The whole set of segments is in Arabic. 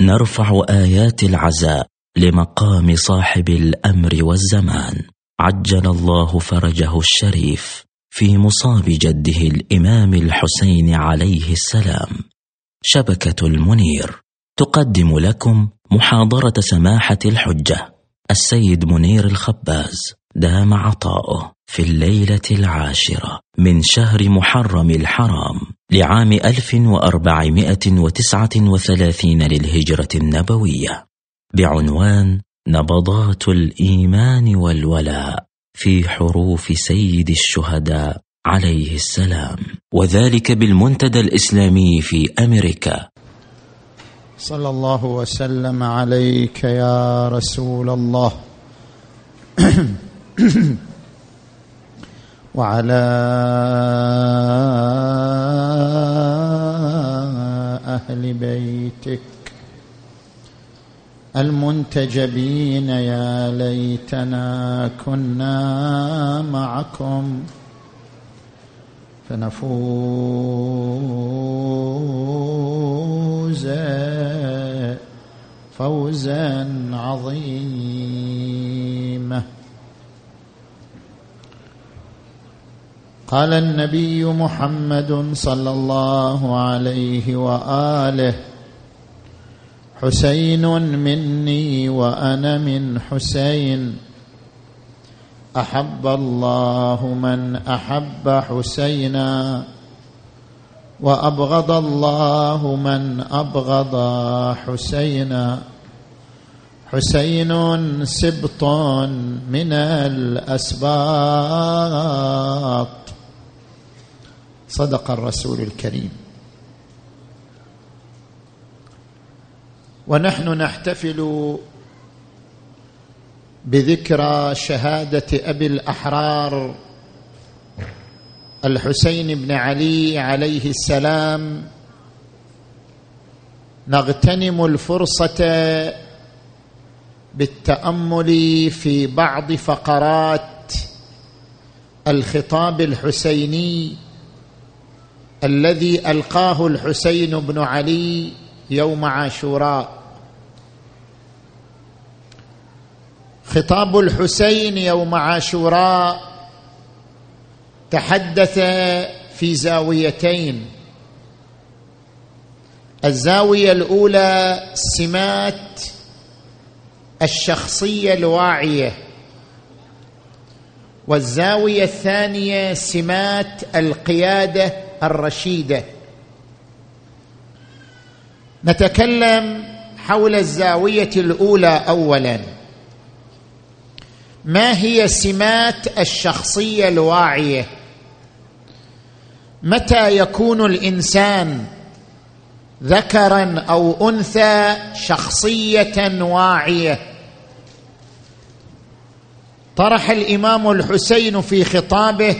نرفع آيات العزاء لمقام صاحب الأمر والزمان. عجل الله فرجه الشريف في مصاب جده الإمام الحسين عليه السلام. شبكة المنير. تقدم لكم محاضرة سماحة الحجة. السيد منير الخباز. دام عطاؤه في الليلة العاشرة من شهر محرم الحرام لعام 1439 للهجرة النبوية. بعنوان نبضات الإيمان والولاء في حروف سيد الشهداء عليه السلام. وذلك بالمنتدى الإسلامي في أمريكا. صلى الله وسلم عليك يا رسول الله. وعلى أهل بيتك المنتجبين يا ليتنا كنا معكم فنفوز فوزا عظيما. قال النبي محمد صلى الله عليه وآله حسين مني وأنا من حسين أحب الله من أحب حسينا وأبغض الله من أبغض حسينا. حسين سبط من الأسباط صدق الرسول الكريم. ونحن نحتفل بذكرى شهادة أبي الأحرار الحسين بن علي عليه السلام. نغتنم الفرصة بالتأمل في بعض فقرات الخطاب الحسيني الذي ألقاه الحسين بن علي يوم عاشوراء. خطاب الحسين يوم عاشوراء تحدث في زاويتين. الزاوية الأولى سمات الشخصية الواعية. والزاوية الثانية سمات القيادة الرشيدة. نتكلم حول الزاوية الأولى اولا. ما هي سمات الشخصية الواعية؟ متى يكون الإنسان ذكرا أو أنثى شخصية واعية؟ طرح الإمام الحسين في خطابه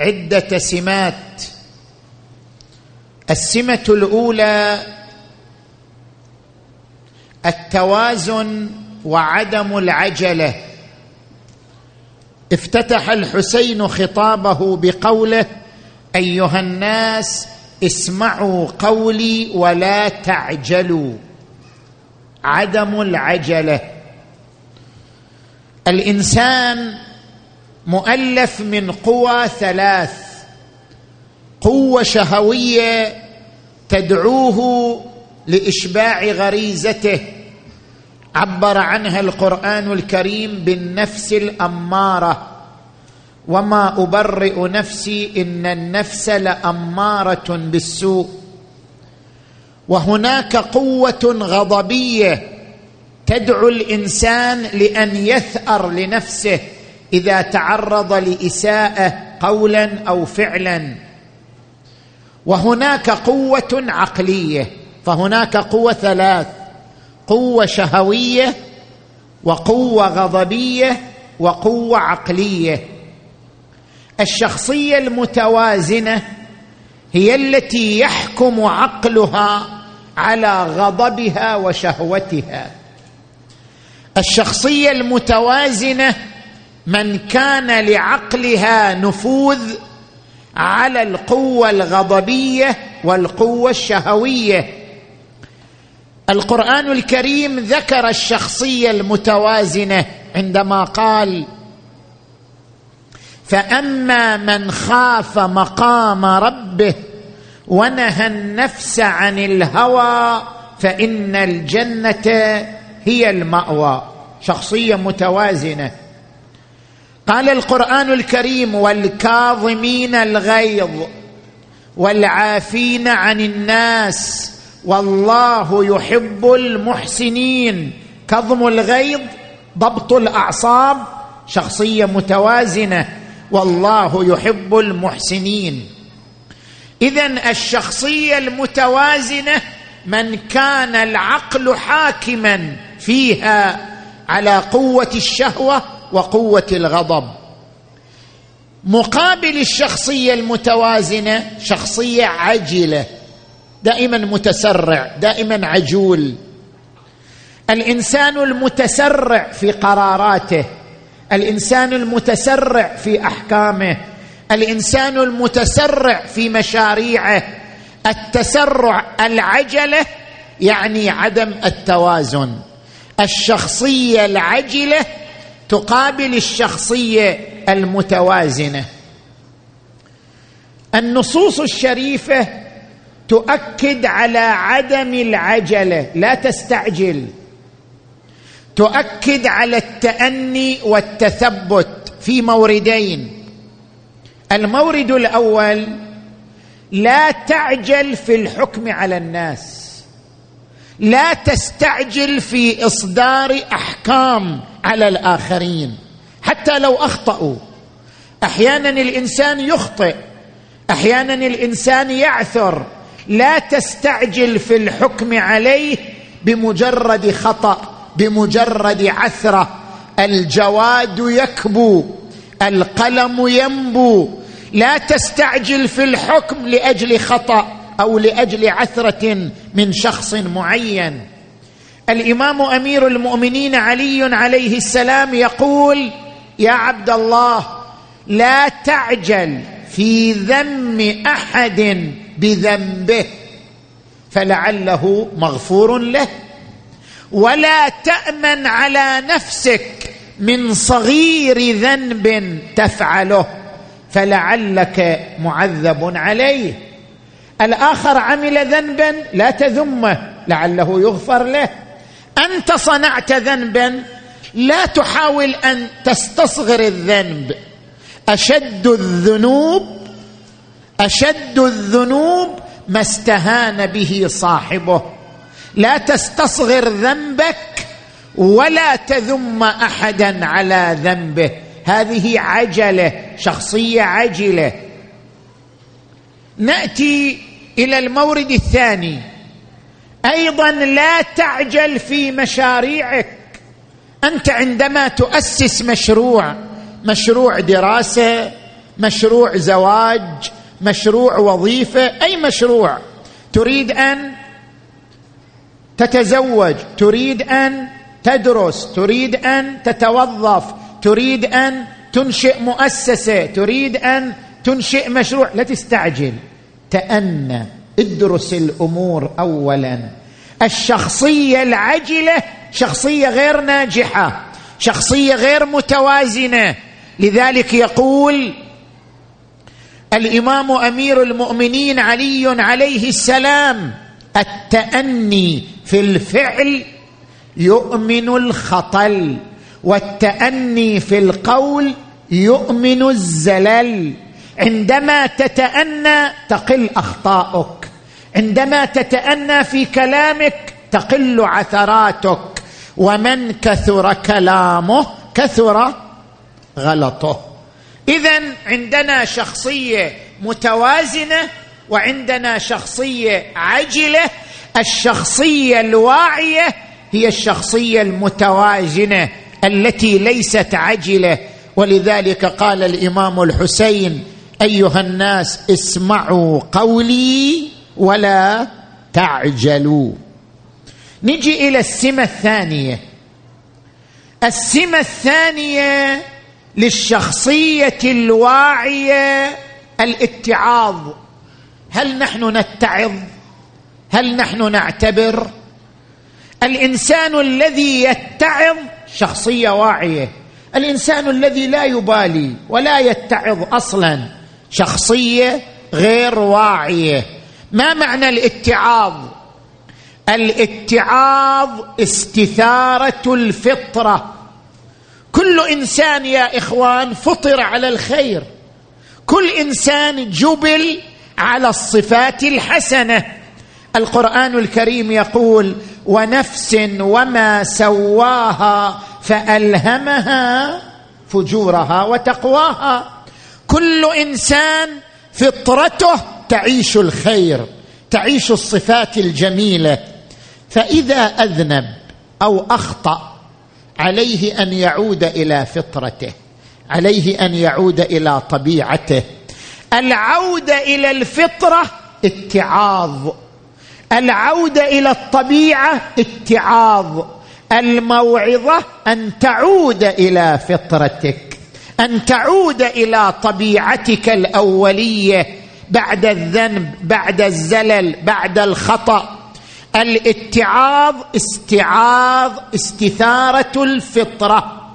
عدة سمات. السمة الأولى التوازن وعدم العجلة. افتتح الحسين خطابه بقوله أيها الناس اسمعوا قولي ولا تعجلوا. عدم العجلة. الإنسان مؤلف من قوى ثلاث قوة شهوية تدعوه لإشباع غريزته. عبر عنها القرآن الكريم بالنفس الأمارة. وما أبرئ نفسي إن النفس لأمارة بالسوء. وهناك قوة غضبية تدعو الإنسان لأن يثأر لنفسه إذا تعرض لإساءة قولا أو فعلا. وهناك قوة عقلية فهناك قوة ثلاث قوة شهوية وقوة غضبية وقوة عقلية. الشخصية المتوازنة هي التي يحكم عقلها على غضبها وشهوتها. الشخصية المتوازنة من كان لعقلها نفوذ على القوة الغضبية والقوة الشهوية. القرآن الكريم ذكر الشخصية المتوازنة عندما قال فأما من خاف مقام ربه ونهى النفس عن الهوى فإن الجنة هي المأوى. شخصية متوازنة. قال القرآن الكريم والكاظمين الغيظ والعافين عن الناس والله يحب المحسنين. كظم الغيظ ضبط الأعصاب شخصية متوازنة والله يحب المحسنين. اذا الشخصية المتوازنة من كان العقل حاكما فيها على قوة الشهوة وقوة الغضب. مقابل الشخصية المتوازنة شخصية عجله دائما متسرع دائما عجول. الإنسان المتسرع في قراراته الإنسان المتسرع في أحكامه الإنسان المتسرع في مشاريعه. التسرع العجلة يعني عدم التوازن. الشخصية العجلة تقابل الشخصية المتوازنة. النصوص الشريفة تؤكد على عدم العجله لا تستعجل. تؤكد على التأني والتثبت في موردين. المورد الأول لا تعجل في الحكم على الناس. لا تستعجل في إصدار أحكام. على الآخرين حتى لو أخطأوا. أحيانا الإنسان يخطئ أحيانا الإنسان يعثر. لا تستعجل في الحكم عليه بمجرد خطأ بمجرد عثرة. الجواد يكبو القلم ينبو. لا تستعجل في الحكم لأجل خطأ أو لأجل عثرة من شخص معين. الإمام أمير المؤمنين علي عليه السلام يقول يا عبد الله لا تعجل في ذم أحد بذنبه فلعله مغفور له. ولا تأمن على نفسك من صغير ذنب تفعله فلعلك معذب عليه. الآخر عمل ذنبا لا تذمه لعله يغفر له. أنت صنعت ذنبا لا تحاول أن تستصغر الذنب. أشد الذنوب أشد الذنوب ما استهان به صاحبه. لا تستصغر ذنبك ولا تذم احدا على ذنبه. هذه عجلة شخصية عجلة. نأتي إلى المورد الثاني. أيضا لا تعجل في مشاريعك. أنت عندما تؤسس مشروع مشروع دراسة مشروع زواج مشروع وظيفة أي مشروع تريد أن تتزوج تريد أن تدرس تريد أن تتوظف تريد أن تنشئ مؤسسة تريد أن تنشئ مشروع لا تستعجل. تأنى. ادرس الأمور اولا. الشخصية العجلة شخصية غير ناجحة شخصية غير متوازنة. لذلك يقول الإمام أمير المؤمنين علي عليه السلام التأني في الفعل يؤمن الخطل والتأني في القول يؤمن الزلل. عندما تتأنى تقل أخطاؤك. عندما تتأنى في كلامك تقل عثراتك. ومن كثر كلامه كثر غلطه. اذا عندنا شخصية متوازنة وعندنا شخصية عجله الشخصية الواعية هي الشخصية المتوازنة التي ليست عجله ولذلك قال الإمام الحسين أيها الناس اسمعوا قولي. ولا تعجلوا. نجي إلى السمة الثانية. السمة الثانية للشخصية الواعية الاتعاظ. هل نحن نتعظ؟ هل نحن نعتبر؟ الإنسان الذي يتعظ شخصية واعية. الإنسان الذي لا يبالي ولا يتعظ أصلا شخصية غير واعية. ما معنى الاتعاظ؟ الاتعاظ استثارة الفطرة. كل إنسان يا إخوان فطر على الخير. كل إنسان جبل على الصفات الحسنة. القرآن الكريم يقول ونفس وما سواها فألهمها فجورها وتقواها. كل إنسان فطرته تعيش الخير تعيش الصفات الجميلة. فإذا أذنب أو أخطأ عليه أن يعود إلى فطرته عليه أن يعود إلى طبيعته. العودة إلى الفطرة اتعاظ. العودة إلى الطبيعة اتعاظ. الموعظة أن تعود إلى فطرتك أن تعود إلى طبيعتك الأولية. بعد الذنب بعد الزلل بعد الخطأ. الاتعاظ استعاظ استثارة الفطرة.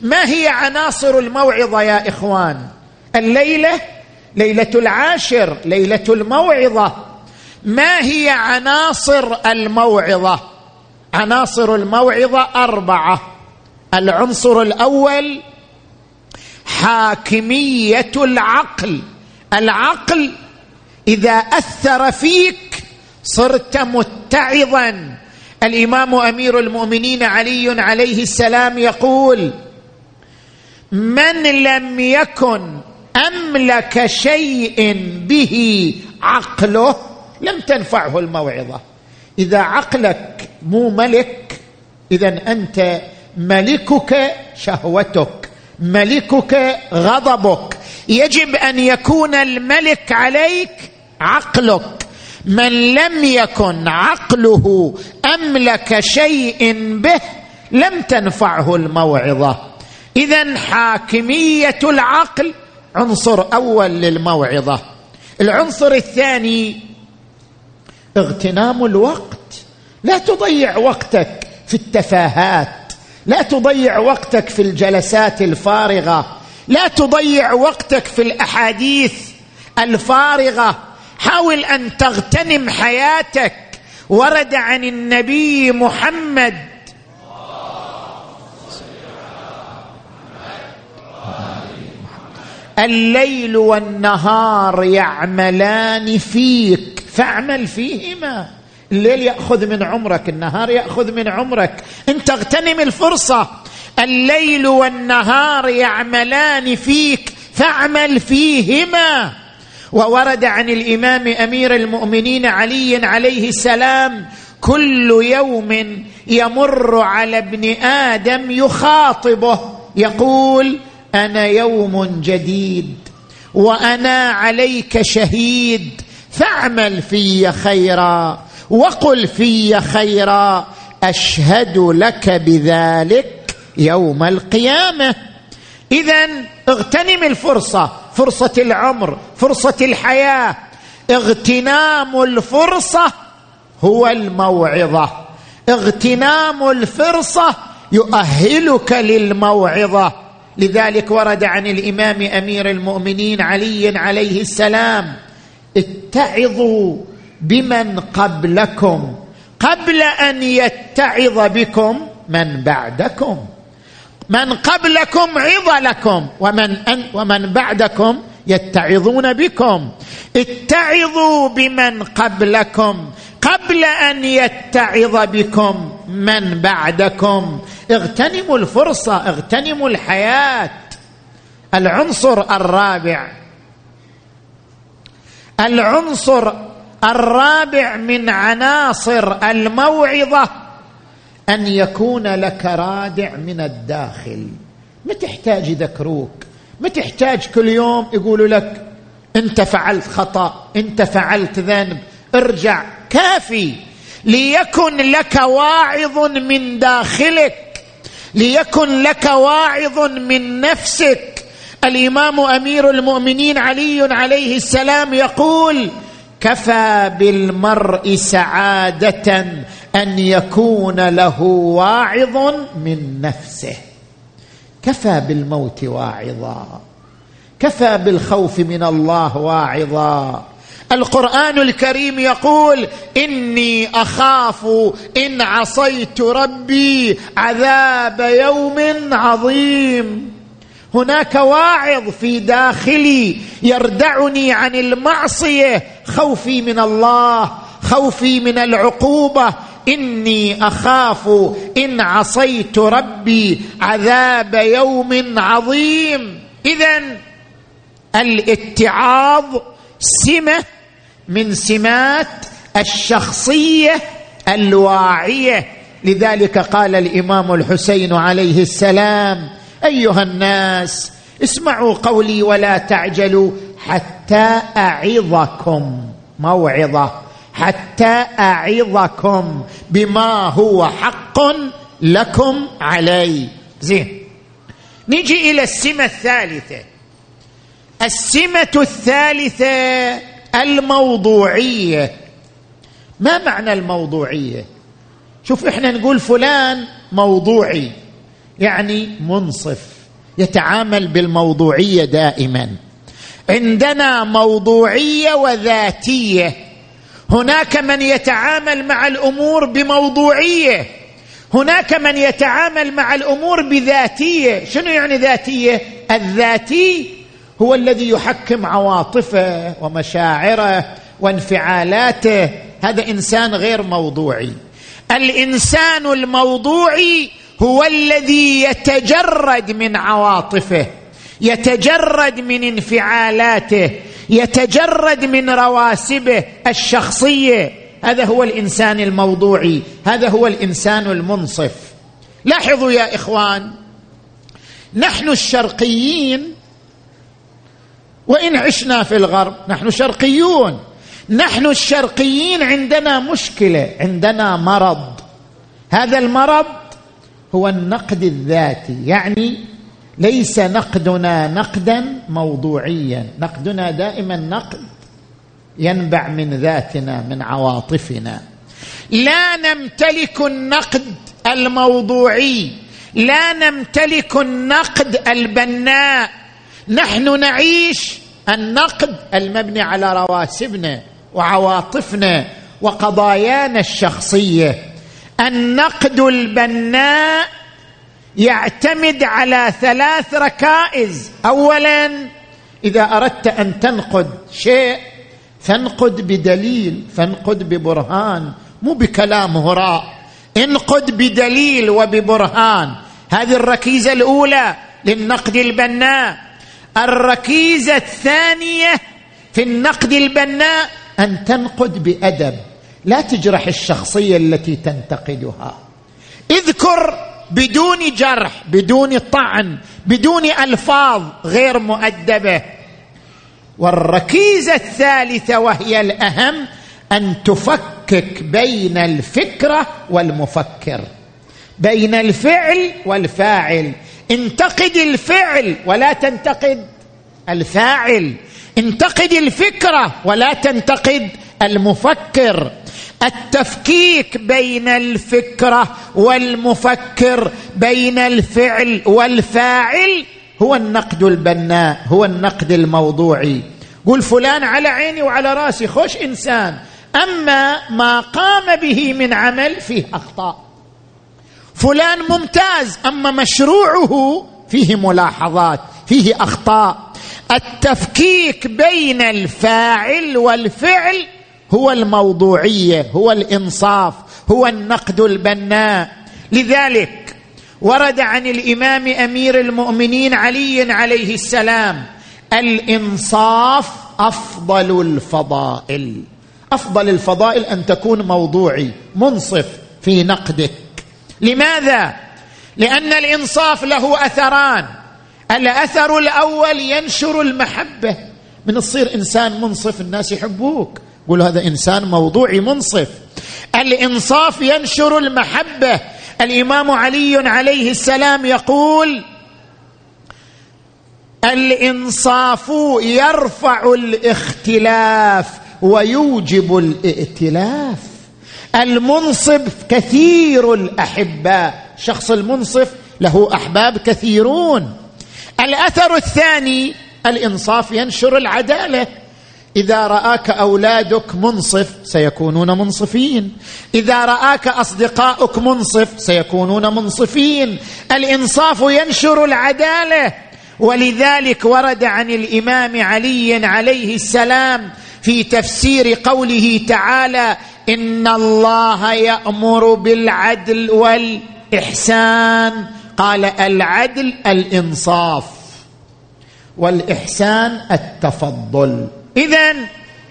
ما هي عناصر الموعظة يا إخوان؟ الليلة ليلة العاشر ليلة الموعظة. ما هي عناصر الموعظة؟ عناصر الموعظة أربعة. العنصر الأول حاكمية العقل. العقل إذا أثر فيك صرت متعظا. الإمام أمير المؤمنين علي عليه السلام يقول من لم يكن أملك شيء به عقله لم تنفعه الموعظة. إذا عقلك مو ملك اذا أنت ملكك شهوتك ملكك غضبك. يجب أن يكون الملك عليك عقلك. من لم يكن عقله أملك شيء به لم تنفعه الموعظة. اذا حاكمية العقل عنصر أول للموعظة. العنصر الثاني اغتنام الوقت. لا تضيع وقتك في التفاهات لا تضيع وقتك في الجلسات الفارغة. لا تضيع وقتك في الأحاديث الفارغة. حاول أن تغتنم حياتك. ورد عن النبي محمد. الليل والنهار يعملان فيك. فاعمل فيهما. الليل يأخذ من عمرك النهار يأخذ من عمرك. انت اغتنم الفرصة الليل والنهار يعملان فيك فاعمل فيهما. وورد عن الإمام أمير المؤمنين علي عليه السلام كل يوم يمر على ابن آدم يخاطبه يقول أنا يوم جديد وأنا عليك شهيد فاعمل في خيرا وقل في خيرا أشهد لك بذلك يوم القيامة. اذا اغتنم الفرصة فرصة العمر فرصة الحياة. اغتنام الفرصة هو الموعظة. اغتنام الفرصة يؤهلك للموعظة. لذلك ورد عن الإمام أمير المؤمنين علي عليه السلام اتعظوا بمن قبلكم قبل أن يتعظ بكم من بعدكم. من قبلكم عظ لكم ومن أن ومن بعدكم يتعظون بكم. اتعظوا بمن قبلكم قبل أن يتعظ بكم من بعدكم. اغتنموا الفرصة اغتنموا الحياة. العنصر الرابع العنصر الرابع من عناصر الموعظة. أن يكون لك رادع من الداخل. ما تحتاج يذكروك. ما تحتاج كل يوم يقولوا لك أنت فعلت خطأ أنت فعلت ذنب. ارجع كافي. ليكن لك واعظ من داخلك. ليكن لك واعظ من نفسك. الإمام أمير المؤمنين علي عليه السلام يقول كفى بالمرء سعادة أن يكون له واعظ من نفسه. كفى بالموت واعظا. كفى بالخوف من الله واعظا. القرآن الكريم يقول إني أخاف إن عصيت ربي عذاب يوم عظيم. هناك واعظ في داخلي يردعني عن المعصية خوفي من الله خوفي من العقوبة إني أخاف إن عصيت ربي عذاب يوم عظيم. اذا الاتعاظ سمة من سمات الشخصية الواعية. لذلك قال الإمام الحسين عليه السلام أيها الناس اسمعوا قولي ولا تعجلوا حتى أعظكم موعظة. حتى أعظكم بما هو حق لكم علي. زين. نجي إلى السمة الثالثة. السمة الثالثة الموضوعية. ما معنى الموضوعية؟ شوف إحنا نقول فلان موضوعي يعني منصف يتعامل بالموضوعية دائما. عندنا موضوعية وذاتية. هناك من يتعامل مع الأمور بموضوعية. هناك من يتعامل مع الأمور بذاتية. شنو يعني ذاتية؟ الذاتي هو الذي يحكم عواطفه ومشاعره وانفعالاته. هذا إنسان غير موضوعي. الإنسان الموضوعي هو الذي يتجرد من عواطفه يتجرد من انفعالاته يتجرد من رواسبه الشخصية. هذا هو الإنسان الموضوعي. هذا هو الإنسان المنصف. لاحظوا يا إخوان نحن الشرقيين وإن عشنا في الغرب نحن شرقيون. نحن الشرقيين عندنا مشكلة عندنا مرض. هذا المرض هو النقد الذاتي يعني ليس نقدنا نقدا موضوعيا. نقدنا دائما نقد ينبع من ذاتنا من عواطفنا. لا نمتلك النقد الموضوعي. لا نمتلك النقد البناء. نحن نعيش النقد المبني على رواسبنا وعواطفنا وقضايانا الشخصية. النقد البناء يعتمد على ثلاث ركائز. اولا إذا أردت أن تنقد شيء فانقد بدليل فانقد ببرهان مو بكلام هراء. انقد بدليل وببرهان. هذه الركيزة الأولى للنقد البناء. الركيزة الثانية في النقد البناء أن تنقد بأدب. لا تجرح الشخصية التي تنتقدها. اذكر بدون جرح بدون طعن بدون ألفاظ غير مؤدبة. والركيزة الثالثة وهي الأهم أن تفكك بين الفكرة والمفكر. بين الفعل والفاعل. انتقد الفعل ولا تنتقد الفاعل. انتقد الفكرة ولا تنتقد المفكر. التفكيك بين الفكرة والمفكر بين الفعل والفاعل هو النقد البناء هو النقد الموضوعي. قل فلان على عيني وعلى راسي خوش إنسان. أما ما قام به من عمل فيه أخطاء. فلان ممتاز أما مشروعه فيه ملاحظات فيه أخطاء. التفكيك بين الفاعل والفعل هو الموضوعية هو الإنصاف هو النقد البناء. لذلك ورد عن الإمام أمير المؤمنين علي عليه السلام الإنصاف أفضل الفضائل. أفضل الفضائل أن تكون موضوعي منصف في نقدك. لماذا؟ لأن الإنصاف له أثران. الأثر الأول ينشر المحبة. من تصير إنسان منصف الناس يحبوك. يقول هذا إنسان موضوعي منصف. الإنصاف ينشر المحبة. الإمام علي عليه السلام يقول الإنصاف يرفع الاختلاف ويوجب الائتلاف. المنصف كثير الاحباء الشخص المنصف له أحباب كثيرون. الأثر الثاني الإنصاف ينشر العدالة. إذا رآك أولادك منصف سيكونون منصفين. إذا رآك أصدقاؤك منصف سيكونون منصفين. الإنصاف ينشر العدالة ولذلك ورد عن الإمام علي عليه السلام في تفسير قوله تعالى إن الله يأمر بالعدل والإحسان. قال العدل الإنصاف والإحسان التفضل. اذا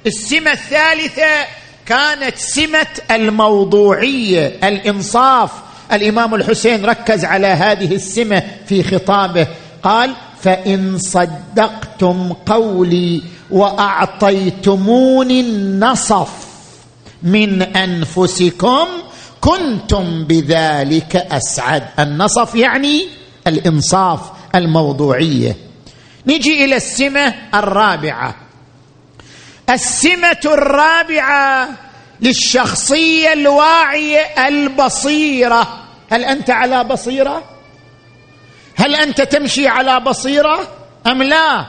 السمة الثالثة كانت سمة الموضوعية الإنصاف. الإمام الحسين ركز على هذه السمة في خطابه قال فإن صدقتم قولي وأعطيتموني النصف من أنفسكم كنتم بذلك أسعد. النصف يعني الإنصاف الموضوعية. نجي إلى السمة الرابعة. السمة الرابعة للشخصية الواعية البصيرة. هل أنت على بصيرة؟ هل أنت تمشي على بصيرة أم لا؟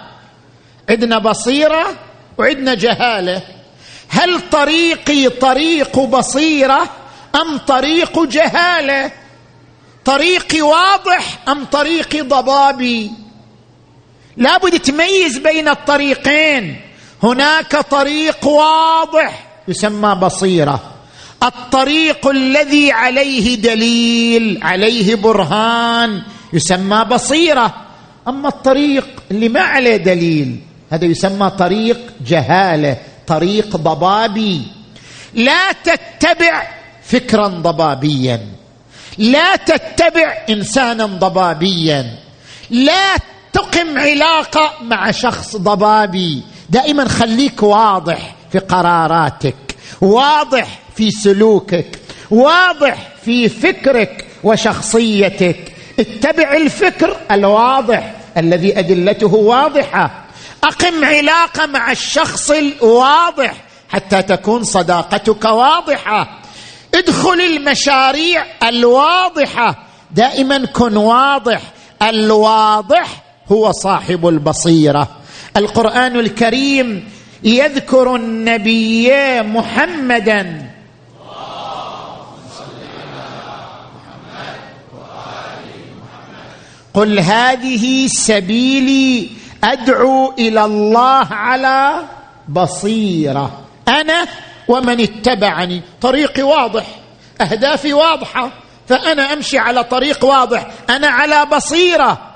عندنا بصيرة وعندنا جهالة. هل طريقي طريق بصيرة أم طريق جهالة؟ طريقي واضح أم طريقي ضبابي؟ لابد تميز بين الطريقين. هناك طريق واضح يسمى بصيرة. الطريق الذي عليه دليل عليه برهان يسمى بصيرة. أما الطريق اللي ما عليه دليل هذا يسمى طريق جهالة طريق ضبابي. لا تتبع فكرا ضبابيا. لا تتبع انسانا ضبابيا. لا تقم علاقة مع شخص ضبابي. دائما خليك واضح في قراراتك واضح في سلوكك واضح في فكرك وشخصيتك. اتبع الفكر الواضح الذي أدلته واضحة. أقم علاقة مع الشخص الواضح حتى تكون صداقتك واضحة. ادخل المشاريع الواضحة. دائما كن واضح. الواضح هو صاحب البصيرة. القرآن الكريم يذكر النبي محمدا. قل هذه سبيلي أدعو إلى الله على بصيرة. أنا ومن اتبعني. طريقي واضح. أهدافي واضحة. فأنا أمشي على طريق واضح. أنا على بصيرة.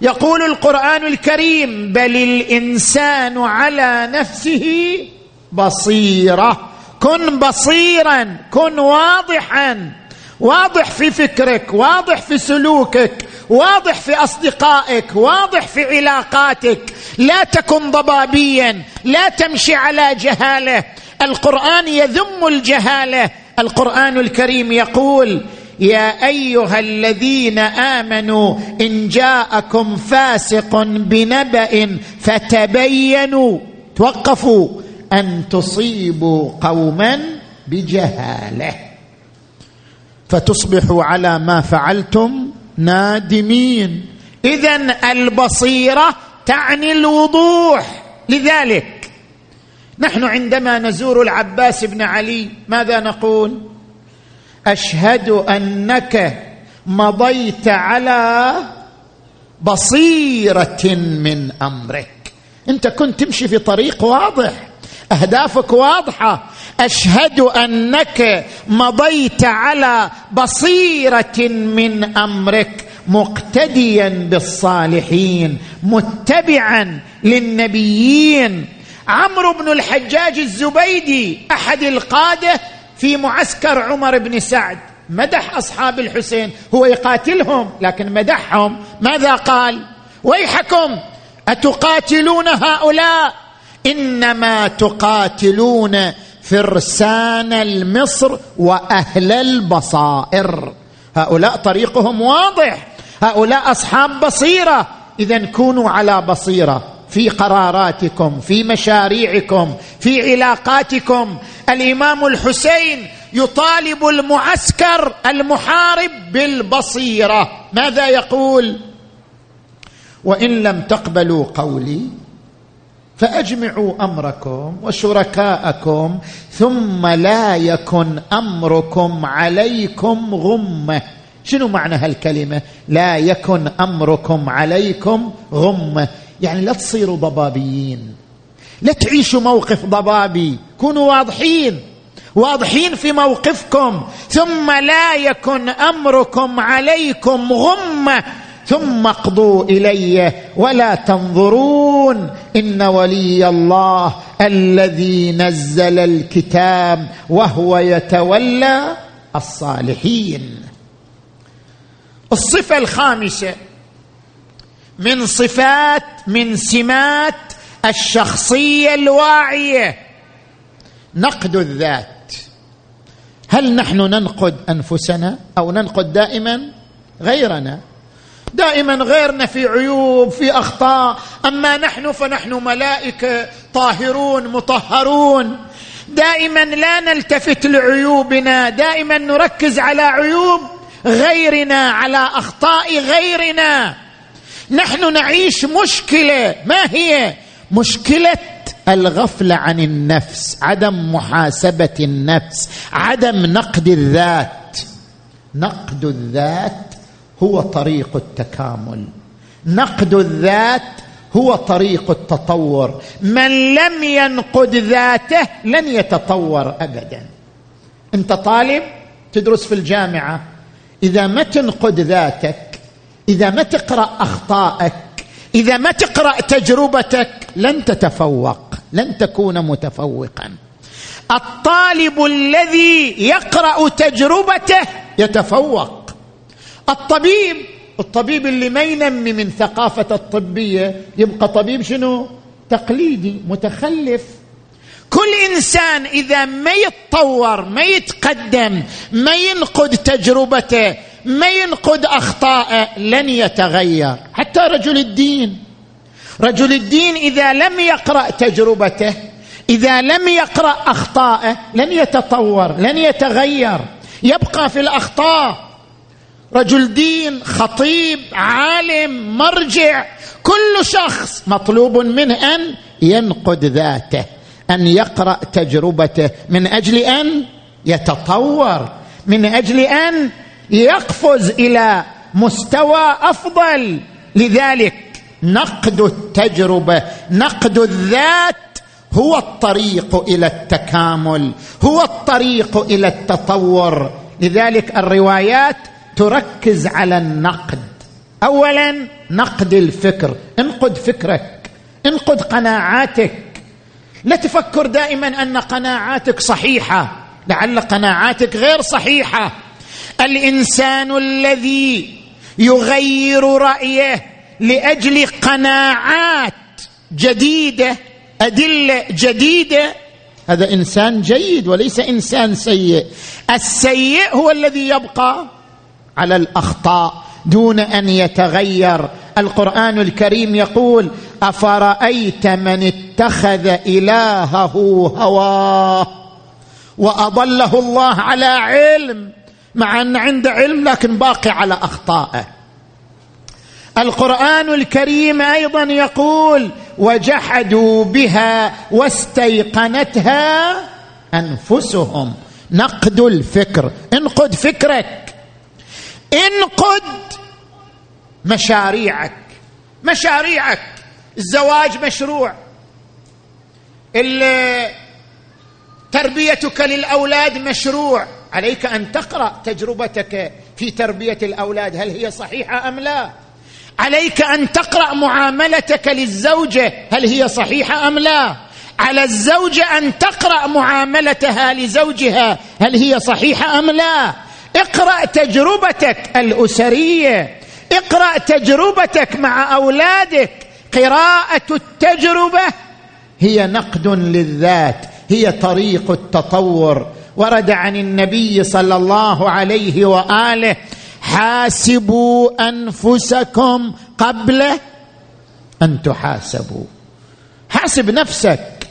يقول القرآن الكريم بل الإنسان على نفسه بصيرة. كن بصيرا كن واضحا. واضح في فكرك واضح في سلوكك واضح في أصدقائك واضح في علاقاتك. لا تكن ضبابيا لا تمشي على جهالة. القرآن يذم الجهالة. القرآن الكريم يقول يا أيها الذين آمنوا إن جاءكم فاسق بنبأ فتبينوا توقفوا أن تصيبوا قوما بجهالة. فتصبحوا على ما فعلتم نادمين. اذا البصيرة تعني الوضوح. لذلك نحن عندما نزور العباس بن علي ماذا نقول؟ أشهد أنك مضيت على بصيرة من أمرك. أنت كنت تمشي في طريق واضح أهدافك واضحة. أشهد أنك مضيت على بصيرة من أمرك. مقتديا بالصالحين متبعا للنبيين. عمرو بن الحجاج الزبيدي أحد القادة في معسكر عمر بن سعد. مدح أصحاب الحسين هو يقاتلهم لكن مدحهم. ماذا قال؟ ويحكم أتقاتلون هؤلاء؟ إنما تقاتلون فرسان المصر وأهل البصائر. هؤلاء طريقهم واضح. هؤلاء أصحاب بصيرة. اذا كونوا على بصيرة. في قراراتكم في مشاريعكم في علاقاتكم. الإمام الحسين يطالب المعسكر المحارب بالبصيرة. ماذا يقول؟ وإن لم تقبلوا قولي فأجمعوا أمركم وشركاءكم ثم لا يكن أمركم عليكم غمة. شنو معنى هالكلمة؟ لا يكن أمركم عليكم غمة. يعني لا تصيروا ضبابيين. لا تعيشوا موقف ضبابي. كونوا واضحين. واضحين في موقفكم. ثم لا يكن أمركم عليكم غمة. ثم اقضوا إلي ولا تنظرون. إن ولي الله الذي نزل الكتاب وهو يتولى الصالحين. الصفة الخامسة. من صفات من سمات الشخصية الواعية. نقد الذات. هل نحن ننقد أنفسنا أو ننقد دائما؟ غيرنا. دائما غيرنا في عيوب في أخطاء. أما نحن فنحن ملائكة طاهرون مطهرون. دائما لا نلتفت لعيوبنا. دائما نركز على عيوب غيرنا على أخطاء غيرنا. نحن نعيش مشكلة. ما هي؟ مشكلة الغفلة عن النفس عدم محاسبة النفس عدم نقد الذات. نقد الذات هو طريق التكامل. نقد الذات هو طريق التطور. من لم ينقد ذاته لن يتطور ابدا. أنت طالب تدرس في الجامعة. إذا ما تنقد ذاتك إذا ما تقرأ أخطائك إذا ما تقرأ تجربتك لن تتفوق لن تكون متفوقا. الطالب الذي يقرأ تجربته يتفوق. الطبيب الطبيب اللي ما ينمي من ثقافة الطبية يبقى طبيب شنو؟ تقليدي متخلف. كل إنسان إذا ما يتطور ما يتقدم ما ينقد تجربته ما ينقد اخطائه لن يتغير. حتى رجل الدين. رجل الدين إذا لم يقرأ تجربته إذا لم يقرأ اخطائه لن يتطور لن يتغير. يبقى في الأخطاء. رجل دين خطيب عالم مرجع كل شخص مطلوب منه أن ينقد ذاته أن يقرأ تجربته. من أجل أن يتطور. من أجل أن يقفز إلى مستوى أفضل. لذلك نقد التجربة نقد الذات هو الطريق إلى التكامل هو الطريق إلى التطور. لذلك الروايات تركز على النقد. اولا نقد الفكر. انقد فكرك انقد قناعاتك. لا تفكر دائما أن قناعاتك صحيحة لعل قناعاتك غير صحيحة. الإنسان الذي يغير رأيه لأجل قناعات جديدة أدلة جديدة. هذا إنسان جيد وليس إنسان سيء. السيء هو الذي يبقى على الأخطاء دون أن يتغير. القرآن الكريم يقول أفرأيت من اتخذ إلهه هواه وأضله الله على علم؟ مع أن عنده علم لكن باقي على أخطائه. القرآن الكريم أيضا يقول وجحدوا بها واستيقنتها أنفسهم. نقد الفكر. انقد فكرك. انقد مشاريعك. مشاريعك. الزواج مشروع. تربيتك للأولاد مشروع. عليك أن تقرأ تجربتك في تربية الأولاد هل هي صحيحة أم لا؟ عليك أن تقرأ معاملتك للزوجة هل هي صحيحة أم لا؟ على الزوجه أن تقرأ معاملتها لزوجها هل هي صحيحة أم لا؟ اقرأ تجربتك الأسرية اقرأ تجربتك مع أولادك. قراءة التجربة هي نقد للذات هي طريق التطور. ورد عن النبي صلى الله عليه وآله حاسبوا أنفسكم قبل أن تحاسبوا. حاسب نفسك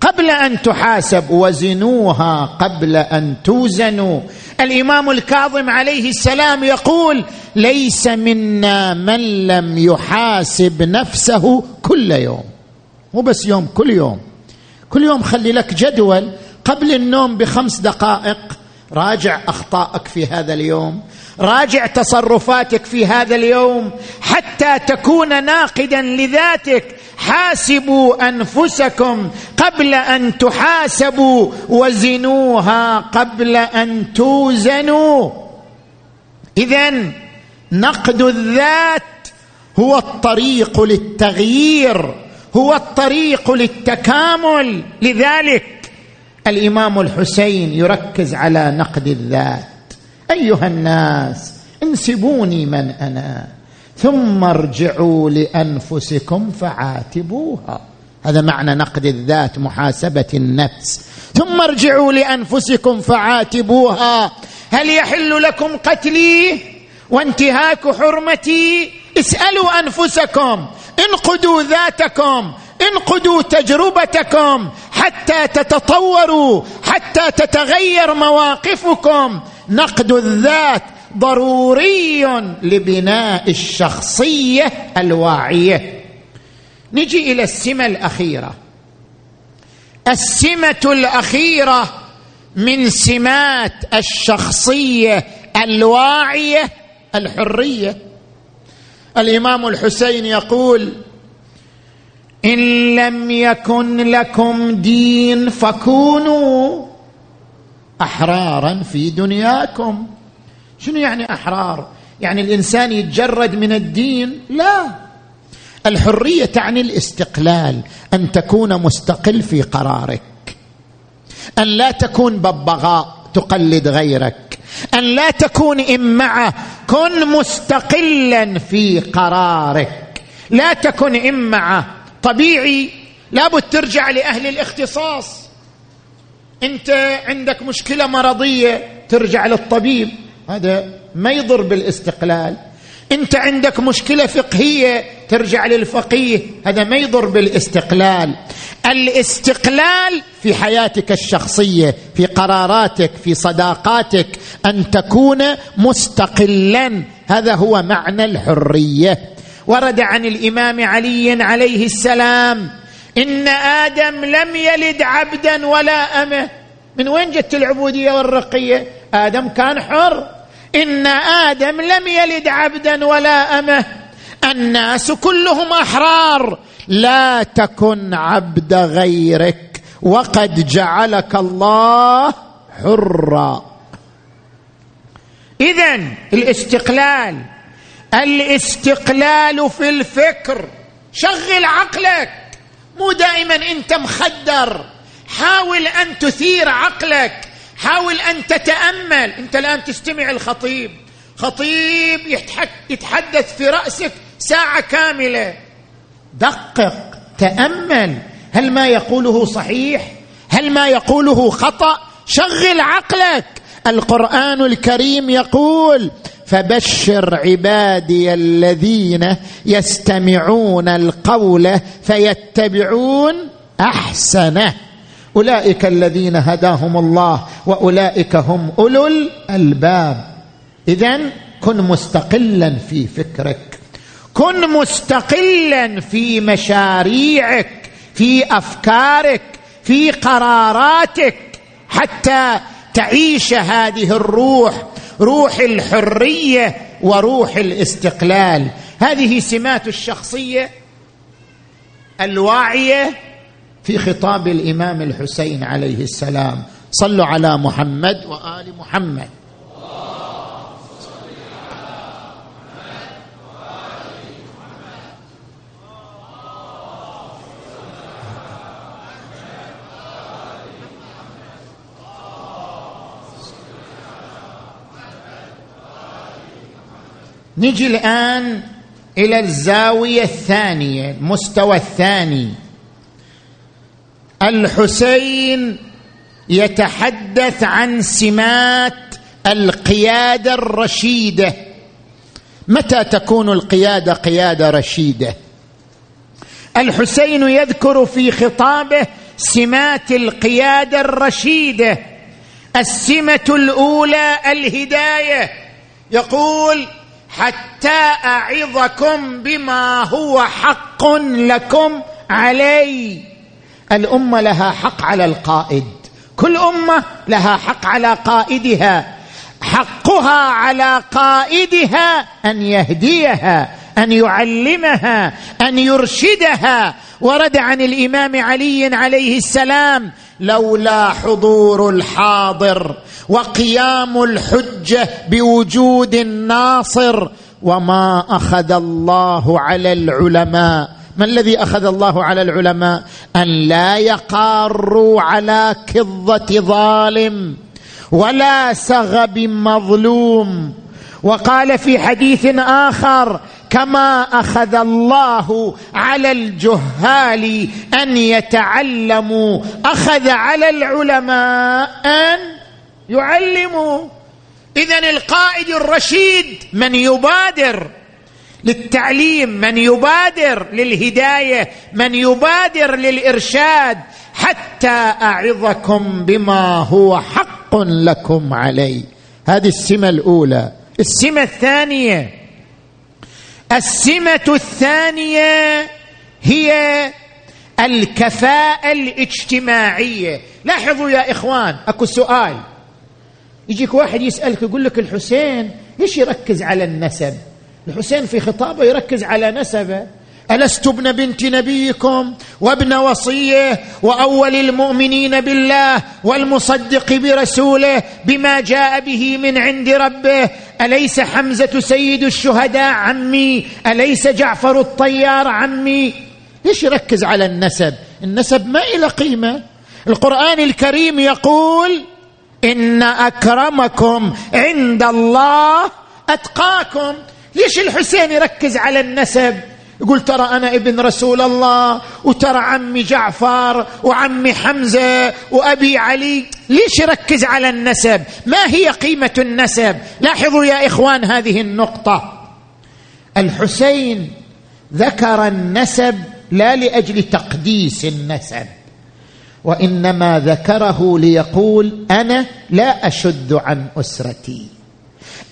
قبل أن تحاسب وزنوها قبل أن توزنوا. الإمام الكاظم عليه السلام يقول ليس منا من لم يحاسب نفسه كل يوم. مو بس يوم كل يوم. كل يوم خلي لك جدول قبل النوم بخمس دقائق راجع اخطائك في هذا اليوم راجع تصرفاتك في هذا اليوم حتى تكون ناقدا لذاتك. حاسبوا أنفسكم قبل أن تحاسبوا وزنوها قبل أن توزنوا. اذا نقد الذات هو الطريق للتغيير هو الطريق للتكامل. لذلك الإمام الحسين يركز على نقد الذات. أيها الناس انسبوني من أنا ثم ارجعوا لأنفسكم فعاتبوها. هذا معنى نقد الذات محاسبة النفس. ثم ارجعوا لأنفسكم فعاتبوها. هل يحل لكم قتلي وانتهاك حرمتي؟ اسألوا أنفسكم انقدوا ذاتكم. انقدوا تجربتكم حتى تتطوروا حتى تتغير مواقفكم. نقد الذات ضروري لبناء الشخصية الواعية. نجي إلى السمة الأخيرة. السمة الأخيرة من سمات الشخصية الواعية الحرية. الإمام الحسين يقول إن لم يكن لكم دين فكونوا أحرارا في دنياكم. شنو يعني أحرار؟ يعني الإنسان يتجرد من الدين؟ لا. الحرية تعني الاستقلال أن تكون مستقل في قرارك. أن لا تكون ببغاء تقلد غيرك. أن لا تكون امعه كن مستقلا في قرارك. لا تكن امعه طبيعي لابد ترجع لأهل الاختصاص. انت عندك مشكلة مرضية ترجع للطبيب. هذا ما يضر بالاستقلال. انت عندك مشكلة فقهية ترجع للفقيه. هذا ما يضر بالاستقلال. الاستقلال في حياتك الشخصية في قراراتك في صداقاتك أن تكون مستقلا. هذا هو معنى الحرية. ورد عن الإمام علي عليه السلام إن آدم لم يلد عبدا ولا أمة. من وين جت العبودية والرقية؟ آدم كان حر. إن آدم لم يلد عبدا ولا أمة. الناس كلهم أحرار. لا تكن عبد غيرك وقد جعلك الله حرا. اذا الاستقلال الاستقلال في الفكر. شغل عقلك. مو دائما أنت مخدر. حاول أن تثير عقلك. حاول أن تتأمل. أنت الآن تستمع الخطيب. خطيب يتحدث في رأسك ساعة كاملة. دقق. تأمل. هل ما يقوله صحيح؟ هل ما يقوله خطأ؟ شغل عقلك. القرآن الكريم يقول فبشر عبادي الذين يستمعون القول فيتبعون أحسنه. أولئك الذين هداهم الله وأولئك هم أولو الألباب. اذا كن مستقلا في فكرك. كن مستقلا في مشاريعك في أفكارك في قراراتك حتى تعيش هذه الروح روح الحرية وروح الاستقلال. هذه سمات الشخصية الواعية في خطاب الإمام الحسين عليه السلام. صلوا على محمد وآل محمد. نجي الآن إلى الزاوية الثانية المستوى الثاني. الحسين يتحدث عن سمات القيادة الرشيدة. متى تكون القيادة قيادة رشيدة؟ الحسين يذكر في خطابه سمات القيادة الرشيدة. السمة الأولى الهداية. يقول حتى أعظكم بما هو حق لكم علي. الأمة لها حق على القائد. كل أمة لها حق على قائدها. حقها على قائدها أن يهديها أن يعلمها أن يرشدها. ورد عن الإمام علي عليه السلام لولا حضور الحاضر وقيام الحجة بوجود الناصر وما أخذ الله على العلماء. ما الذي أخذ الله على العلماء؟ أن لا يقاروا على كظة ظالم ولا سغب مظلوم. وقال في حديث آخر كما أخذ الله على الجهال أن يتعلموا. أخذ على العلماء أن يعلموا اذا القائد الرشيد من يبادر للتعليم من يبادر للهداية من يبادر للإرشاد حتى أعظكم بما هو حق لكم علي. هذه السمة الأولى. السمة الثانية. السمة الثانية هي الكفاءة الاجتماعية. لاحظوا يا إخوان أكو سؤال. يجيك واحد يسألك يقول لك الحسين ليش يركز على النسب؟ الحسين في خطابه يركز على نسبه. ألست ابن بنت نبيكم وابن وصيه وأول المؤمنين بالله والمصدق برسوله بما جاء به من عند ربه؟ أليس حمزة سيد الشهداء عمي؟ أليس جعفر الطيار عمي؟ ليش يركز على النسب؟ النسب ما إلى قيمة. القرآن الكريم يقول إن أكرمكم عند الله أتقاكم. ليش الحسين يركز على النسب؟ يقول ترى أنا ابن رسول الله وترى عمي جعفر وعمي حمزة وأبي علي. ليش يركز على النسب؟ ما هي قيمة النسب؟ لاحظوا يا إخوان هذه النقطة. الحسين ذكر النسب لا لأجل تقديس النسب. وإنما ذكره ليقول أنا لا أشد عن أسرتي.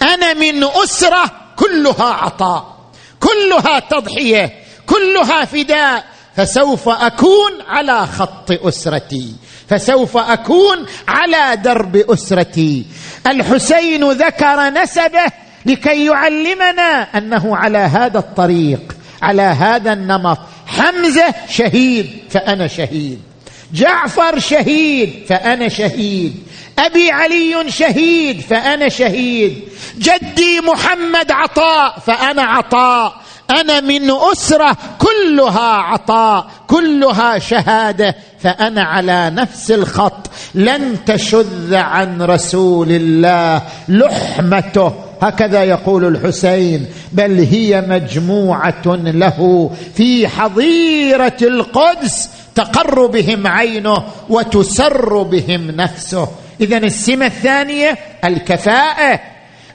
أنا من أسرة كلها عطاء كلها تضحية كلها فداء. فسوف أكون على خط أسرتي فسوف أكون على درب أسرتي. الحسين ذكر نسبه لكي يعلمنا أنه على هذا الطريق على هذا النمط. حمزة شهيد فأنا شهيد. جعفر شهيد فأنا شهيد. أبي علي شهيد فأنا شهيد. جدي محمد عطاء فأنا عطاء. أنا من أسرة كلها عطاء كلها شهادة فأنا على نفس الخط. لن تشذ عن رسول الله لحمته. هكذا يقول الحسين بل هي مجموعة له في حظيرة القدس تقر بهم عينه وتسر بهم نفسه. اذا السمة الثانية الكفاءة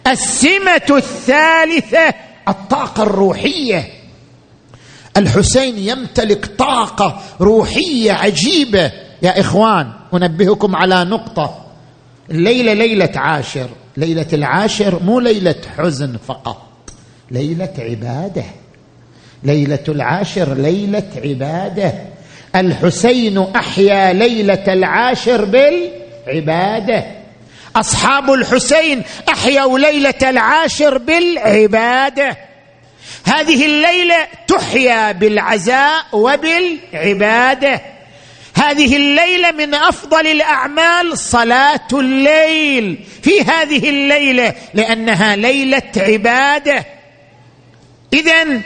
السمة الثالثة الطاقة الروحية. الحسين يمتلك طاقة روحية عجيبة. يا إخوان أنبهكم على نقطة. الليلة ليلة عاشر. ليلة العاشر مو ليلة حزن فقط ليلة عبادة. ليلة العاشر ليلة عبادة. الحسين أحيا ليلة العاشر بالعبادة. أصحاب الحسين أحيوا ليلة العاشر بالعبادة. هذه الليلة تحيا بالعزاء وبالعبادة. هذه الليلة من أفضل الأعمال صلاة الليل في هذه الليلة لأنها ليلة عبادة. اذا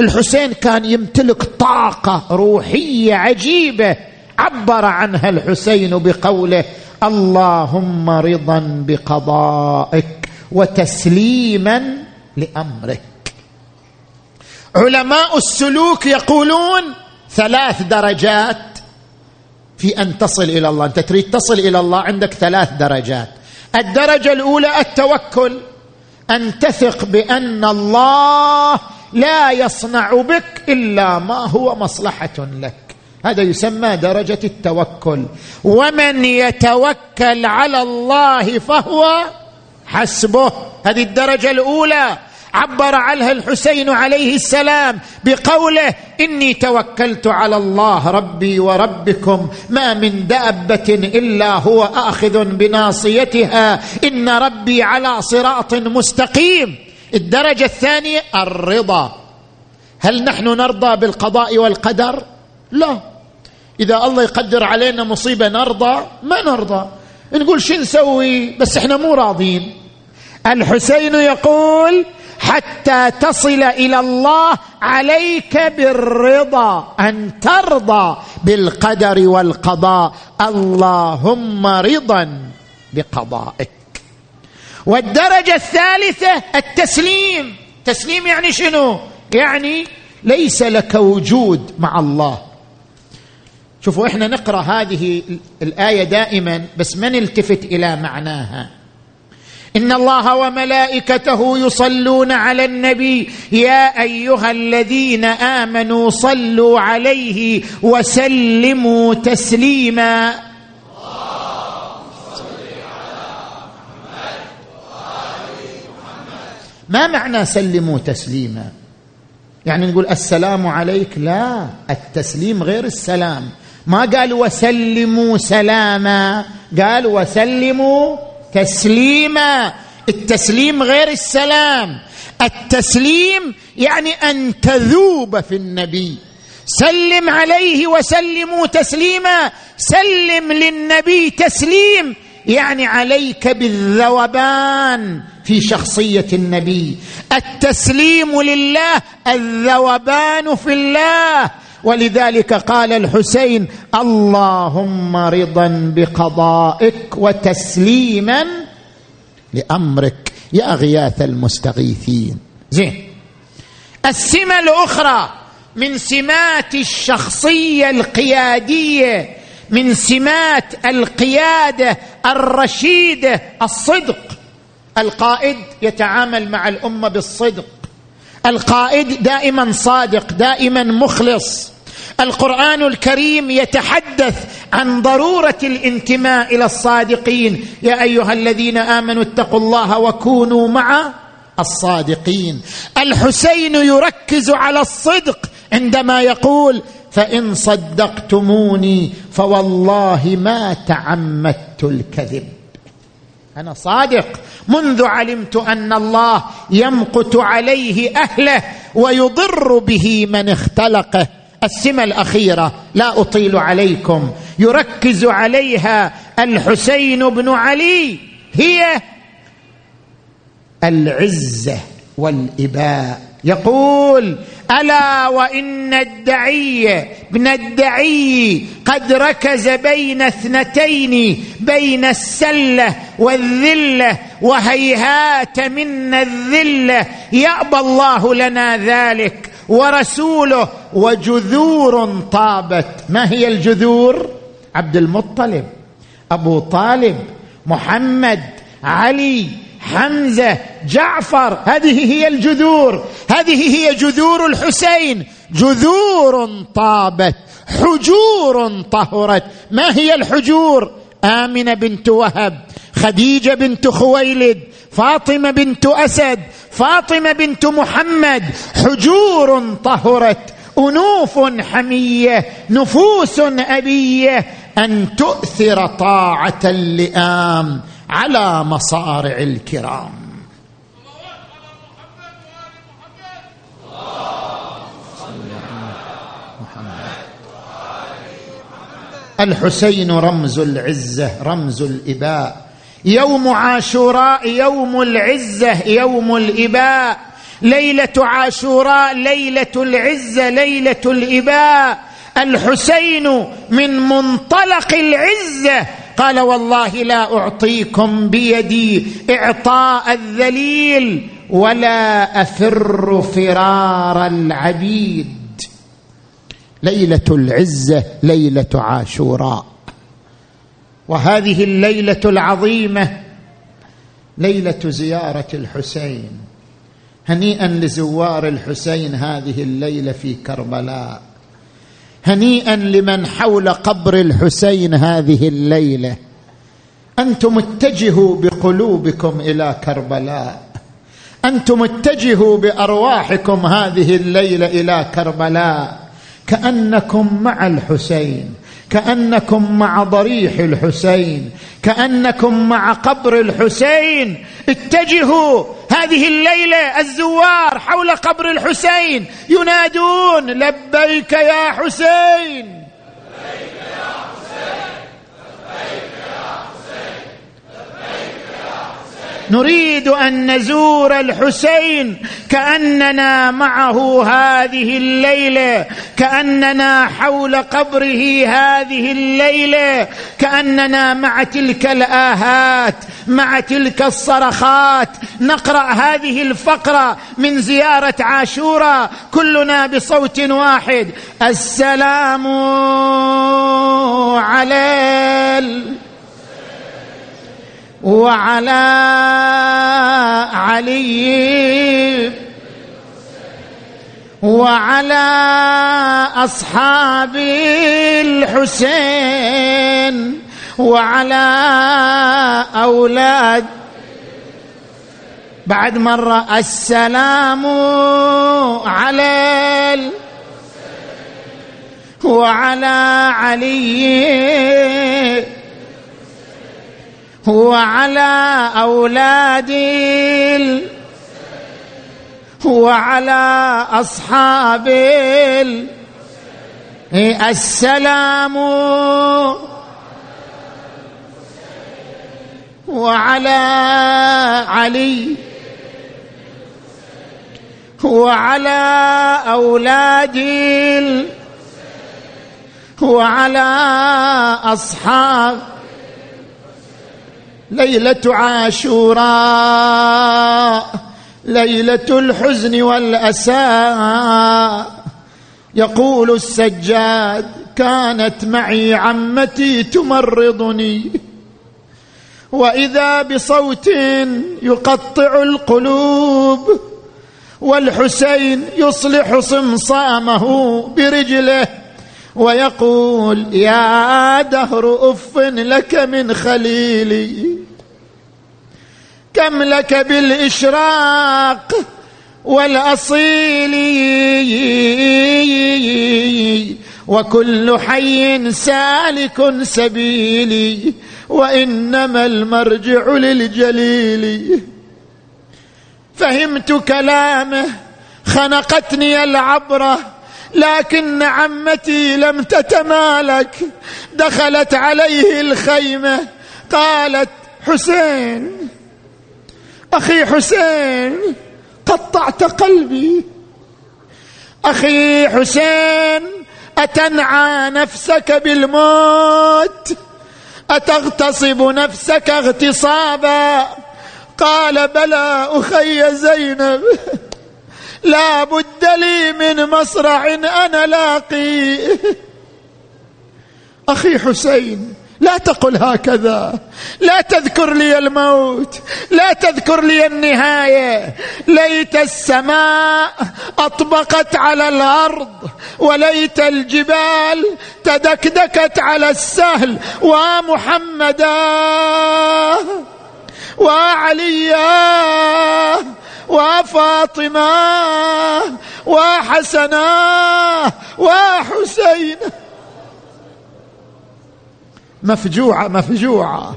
الحسين كان يمتلك طاقة روحية عجيبة. عبر عنها الحسين بقوله اللهم رضا بقضائك وتسليما لأمرك. علماء السلوك يقولون ثلاث درجات. في أن تصل إلى الله. أنت تريد تصل إلى الله عندك ثلاث درجات. الدرجة الأولى التوكل. أن تثق بأن الله لا يصنع بك إلا ما هو مصلحة لك. هذا يسمى درجة التوكل. ومن يتوكل على الله فهو حسبه. هذه الدرجة الأولى. عبر عنها الحسين عليه السلام بقوله إني توكلت على الله ربي وربكم ما من دابة إلا هو آخذ بناصيتها إن ربي على صراط مستقيم. الدرجة الثانية الرضا. هل نحن نرضى بالقضاء والقدر؟ لا. إذا الله يقدر علينا مصيبة نرضى؟ ما نرضى. نقول شو نسوي؟ بس إحنا مو راضين. الحسين يقول حتى تصل إلى الله عليك بالرضا أن ترضى بالقدر والقضاء. اللهم رضا بقضائك. والدرجة الثالثة التسليم. تسليم يعني شنو؟ يعني ليس لك وجود مع الله. شوفوا إحنا نقرأ هذه الآية دائما بس ما نلتفت إلى معناها. إن الله وملائكته يصلون على النبي. يا أيها الذين آمنوا صلوا عليه وسلموا تسليما. ما معنى سلموا تسليما؟ يعني نقول السلام عليك؟ لا التسليم غير السلام. ما قال وسلموا سلاما قال وسلموا تسليما التسليم غير السلام. التسليم يعني أن تذوب في النبي. سلم عليه وسلموا تسليما. سلم للنبي تسليم يعني عليك بالذوبان في شخصية النبي. التسليم لله الذوبان في الله. ولذلك قال الحسين اللهم رضا بقضائك وتسليما لأمرك يا غياث المستغيثين. زين. السمة الأخرى من سمات الشخصية القيادية من سمات القيادة الرشيدة الصدق. القائد يتعامل مع الأمة بالصدق. القائد دائما صادق دائما مخلص. القرآن الكريم يتحدث عن ضرورة الانتماء إلى الصادقين. يا أيها الذين آمنوا اتقوا الله وكونوا مع الصادقين. الحسين يركز على الصدق عندما يقول فإن صدقتموني فوالله ما تعمدت الكذب. أنا صادق. منذ علمت أن الله يمقت عليه أهله ويضر به من اختلقه. السمة الأخيرة لا أطيل عليكم. يركز عليها الحسين بن علي. هي العزة والإباء. يقول ألا وإن الدعي ابن الدعي قد ركز بين اثنتين بين السلة والذلة وهيهات منا الذلة. يأبى الله لنا ذلك ورسوله وجذور طابت. ما هي الجذور؟ عبد المطلب أبو طالب محمد علي حمزة جعفر هذه هي الجذور. هذه هي جذور الحسين. جذور طابت حجور طهرت. ما هي الحجور؟ آمنة بنت وهب خديجة بنت خويلد فاطمة بنت أسد فاطمة بنت محمد. حجور طهرت أنوف حمية نفوس أبية. أن تؤثر طاعة اللئام. على مصارع الكرام. الحسين رمز العزة رمز الإباء. يوم عاشوراء يوم العزة يوم الإباء. ليلة عاشوراء ليلة العزة ليلة الإباء. الحسين من منطلق العزة قال والله لا أعطيكم بيدي إعطاء الذليل ولا أفر فرار العبيد. ليلة العزة ليلة عاشوراء. وهذه الليلة العظيمة ليلة زيارة الحسين. هنيئا لزوار الحسين هذه الليلة في كربلاء. هنيئا لمن حول قبر الحسين هذه الليلة. أنتم اتجهوا بقلوبكم إلى كربلاء. أنتم اتجهوا بأرواحكم هذه الليلة إلى كربلاء. كأنكم مع الحسين. كأنكم مع ضريح الحسين كأنكم مع قبر الحسين. اتجهوا هذه الليلة الزوار حول قبر الحسين ينادون لبيك يا حسين! لبيك يا حسين لبيك نريد أن نزور الحسين كأننا معه هذه الليلة كأننا حول قبره هذه الليلة كأننا مع تلك الآهات مع تلك الصرخات نقرأ هذه الفقرة من زيارة عاشوراء كلنا بصوت واحد السلام على وعلى علي. وعلى أصحاب الحسين. وعلى أولاد. بعد مره السلام على وعلى علي. وعلى أولاد وعلى أصحاب السلام. وعلى علي. وعلى أولاد وعلى أصحاب ليلة عاشوراء ليلة الحزن والأسى. يقول السجاد كانت معي عمتي تمرضني. وإذا بصوت يقطع القلوب والحسين يصلح صمصامه برجله. ويقول يا دهر أف لك من خليلي. كم لك بالإشراق والأصيل. وكل حي سالك سبيلي. وإنما المرجع للجليل. فهمت كلامه خنقتني العبرة. لكن عمتي لم تتمالك. دخلت عليه الخيمة. قالت حسين أخي حسين قطعت قلبي. أخي حسين أتنعى نفسك بالموت؟ أتغتصب نفسك اغتصابا؟ قال بلى أخي زينب. لا بد لي من مصرع أنا لاقي. أخي حسين لا تقل هكذا. لا تذكر لي الموت لا تذكر لي النهاية. ليت السماء أطبقت على الأرض وليت الجبال تدكدكت على السهل. ومحمدا وعليا. وفاطمة وحسنا وحسين. مفجوعة مفجوعة.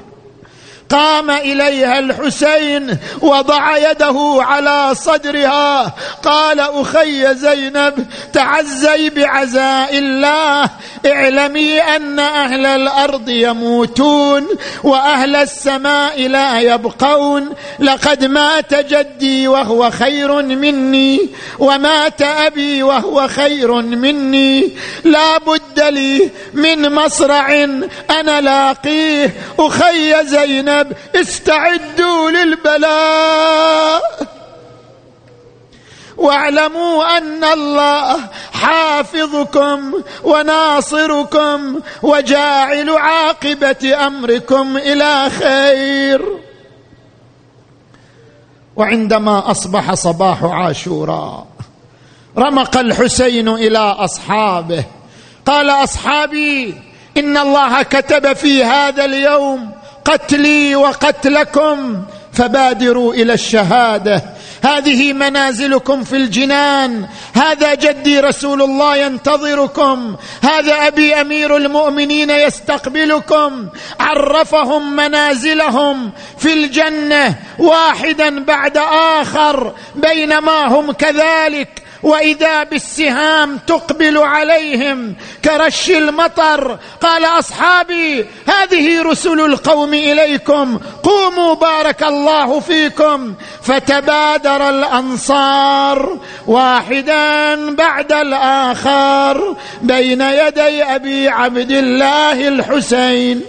قام إليها الحسين وضع يده على صدرها. قال أخي زينب تعزي بعزاء الله. اعلمي أن أهل الأرض يموتون وأهل السماء لا يبقون. لقد مات جدي وهو خير مني ومات أبي وهو خير مني. لا بد لي من مصرع أنا لاقيه. أخي زينب زينب استعدوا للبلاء. واعلموا أن الله حافظكم وناصركم وجاعل عاقبة أمركم إلى خير. وعندما أصبح صباح عاشوراء رمق الحسين إلى أصحابه. قال أصحابي إن الله كتب في هذا اليوم قتلي وقتلكم فبادروا إلى الشهادة. هذه منازلكم في الجنان. هذا جدي رسول الله ينتظركم. هذا أبي أمير المؤمنين يستقبلكم. عرفهم منازلهم في الجنة واحدا بعد آخر بينما هم كذلك. وإذا بالسهام تقبل عليهم كرش المطر. قال أصحابي هذه رسل القوم إليكم. قوموا بارك الله فيكم. فتبادر الأنصار واحدا بعد الآخر بين يدي أبي عبد الله الحسين.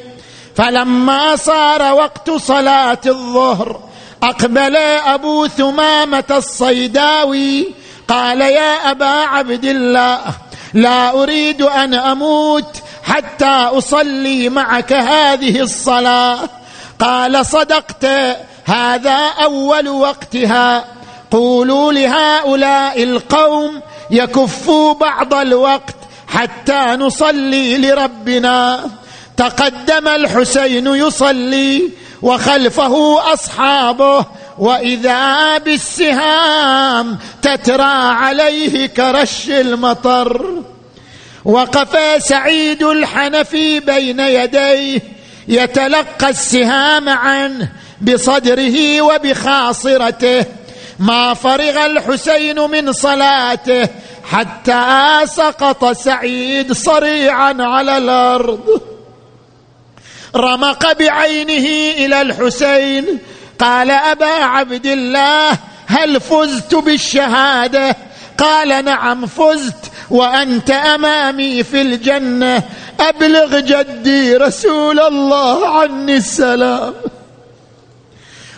فلما صار وقت صلاة الظهر أقبل أبو ثمامة الصيداوي قال يا أبا عبد الله لا أريد أن أموت حتى أصلي معك هذه الصلاة. قال صدقت هذا أول وقتها. قولوا لهؤلاء القوم يكفوا بعض الوقت حتى نصلي لربنا. تقدم الحسين يصلي وخلفه أصحابه وإذا بالسهام تترى عليه كرش المطر وقف سعيد الحنفي بين يديه يتلقى السهام عنه بصدره وبخاصرته ما فرغ الحسين من صلاته حتى سقط سعيد صريعا على الأرض رمق بعينه إلى الحسين قال أبا عبد الله هل فزت بالشهادة؟ قال نعم فزت وأنت أمامي في الجنة. أبلغ جدي رسول الله عني السلام.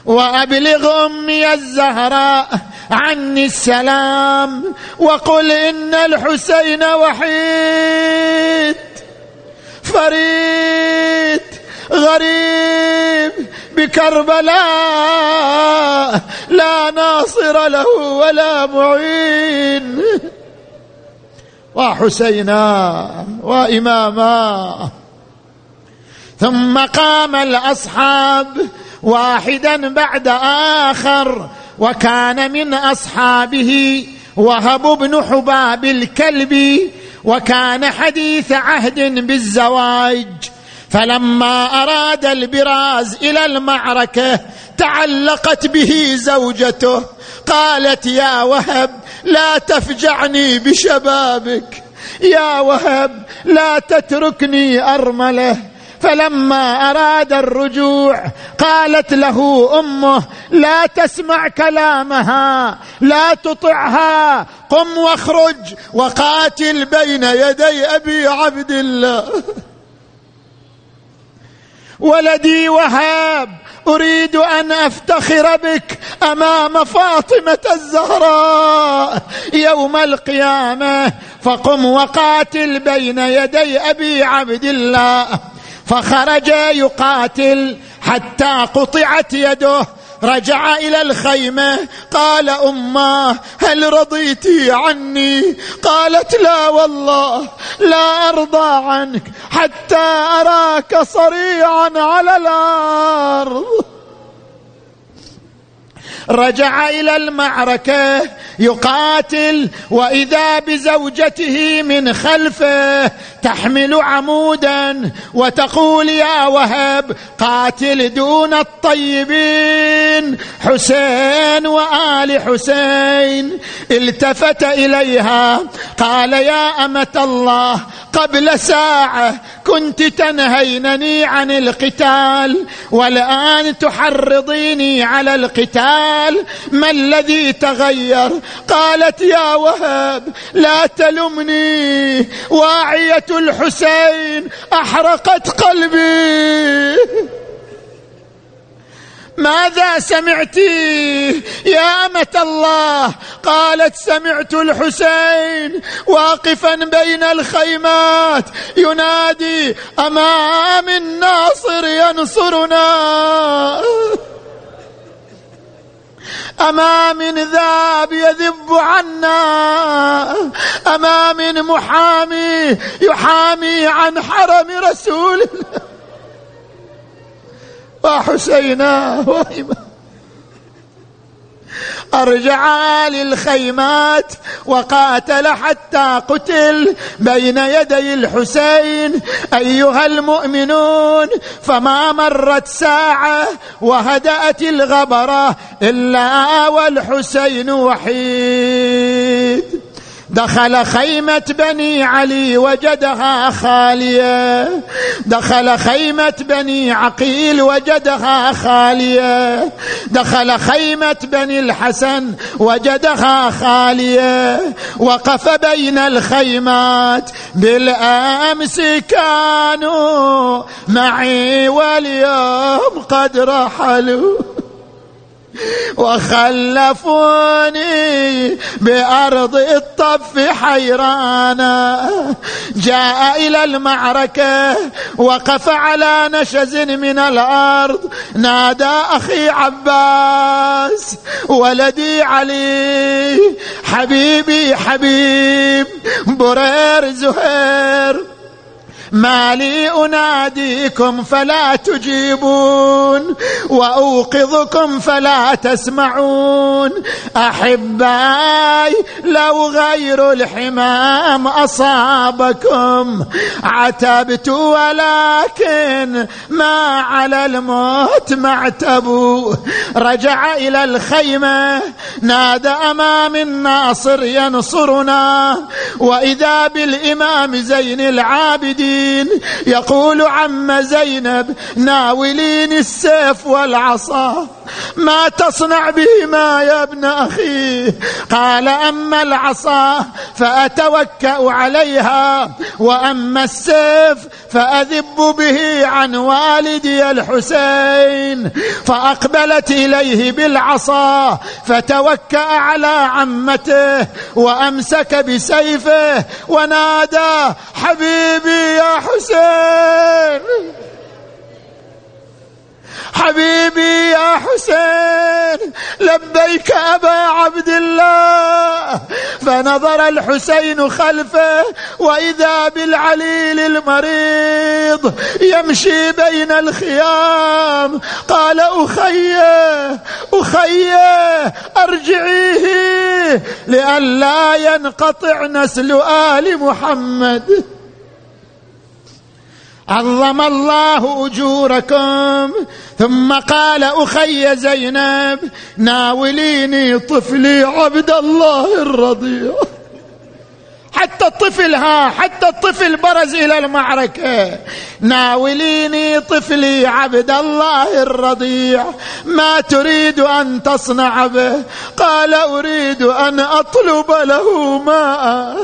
وأبلغ أمي الزهراء عني السلام. وقل إن الحسين وحيد فريد. غريب بكربلاء لا ناصر له ولا معين. وحسينا وإماما. ثم قام الأصحاب واحدا بعد آخر وكان من أصحابه وهب بن حباب الكلبي وكان حديث عهد بالزواج. فلما أراد البراز إلى المعركة تعلقت به زوجته قالت يا وهب لا تفجعني بشبابك يا وهب لا تتركني أرملة. فلما أراد الرجوع قالت له أمه لا تسمع كلامها لا تطعها قم واخرج وقاتل بين يدي أبي عبد الله. ولدي وهاب أريد أن أفتخر بك أمام فاطمة الزهراء يوم القيامة. فقم وقاتل بين يدي أبي عبد الله. فخرج يقاتل حتى قطعت يده. رجع إلى الخيمة. قال اماه هل رضيت عني؟ قالت لا والله لا أرضى عنك حتى أراك صريعا على الأرض. رجع إلى المعركة يقاتل وإذا بزوجته من خلفه تحمل عمودا وتقول يا وهب قاتل دون الطيبين حسين وآل حسين. التفت إليها قال يا أمة الله قبل ساعة كنت تنهينني عن القتال والآن تحرضيني على القتال. ما الذي تغير؟ قالت يا وهب لا تلمني. واعية الحسين أحرقت قلبي. ماذا سمعت؟ يا أمة الله. قالت سمعت الحسين واقفا بين الخيمات. ينادي أمام الناصر ينصرنا؟ أما من ذاب يذب عنا أما من محامي يحامي عن حرم رسول الله. وحسينا وإمام أرجع للخيمات وقاتل حتى قتل بين يدي الحسين. أيها المؤمنون فما مرت ساعة وهدأت الغبرة إلا والحسين وحيد. دخل خيمة بني علي وجدها خالية. دخل خيمة بني عقيل وجدها خالية. دخل خيمة بني الحسن وجدها خالية. وقف بين الخيمات بالأمس كانوا معي واليوم قد رحلوا. وخلفوني بأرض الطف حيرانا. جاء إلى المعركة وقف على نشز من الأرض. نادى أخي عباس ولدي علي. حبيبي حبيب برير زهير. ما لي أناديكم فلا تجيبون وأوقظكم فلا تسمعون. أحباي لو غير الحمام أصابكم. عتبت ولكن ما على الموت معتب رجع إلى الخيمة نادى أمام الناصر ينصرنا. وإذا بالإمام زين العابدين الدين. يقول عم زينب ناولين السيف والعصا. ما تصنع بهما يا ابن أخي؟ قال أما العصا فأتوكأ عليها وأما السيف فأذب به عن والدي الحسين. فأقبلت إليه بالعصا فتوكأ على عمته وأمسك بسيفه ونادى حبيبي يا حسين. حبيبي يا حسين لبيك أبا عبد الله. فنظر الحسين خلفه وإذا بالعليل المريض يمشي بين الخيام قال أخي أخي أرجعيه لئلا ينقطع نسل آل محمد. عظم الله أجوركم ثم قال أخي زينب ناوليني طفلي عبد الله الرضيع. حتى الطفل ها حتى الطفل برز إلى المعركة. ناوليني طفلي عبد الله الرضيع. ما تريد أن تصنع به؟ قال أريد أن أطلب له ماء.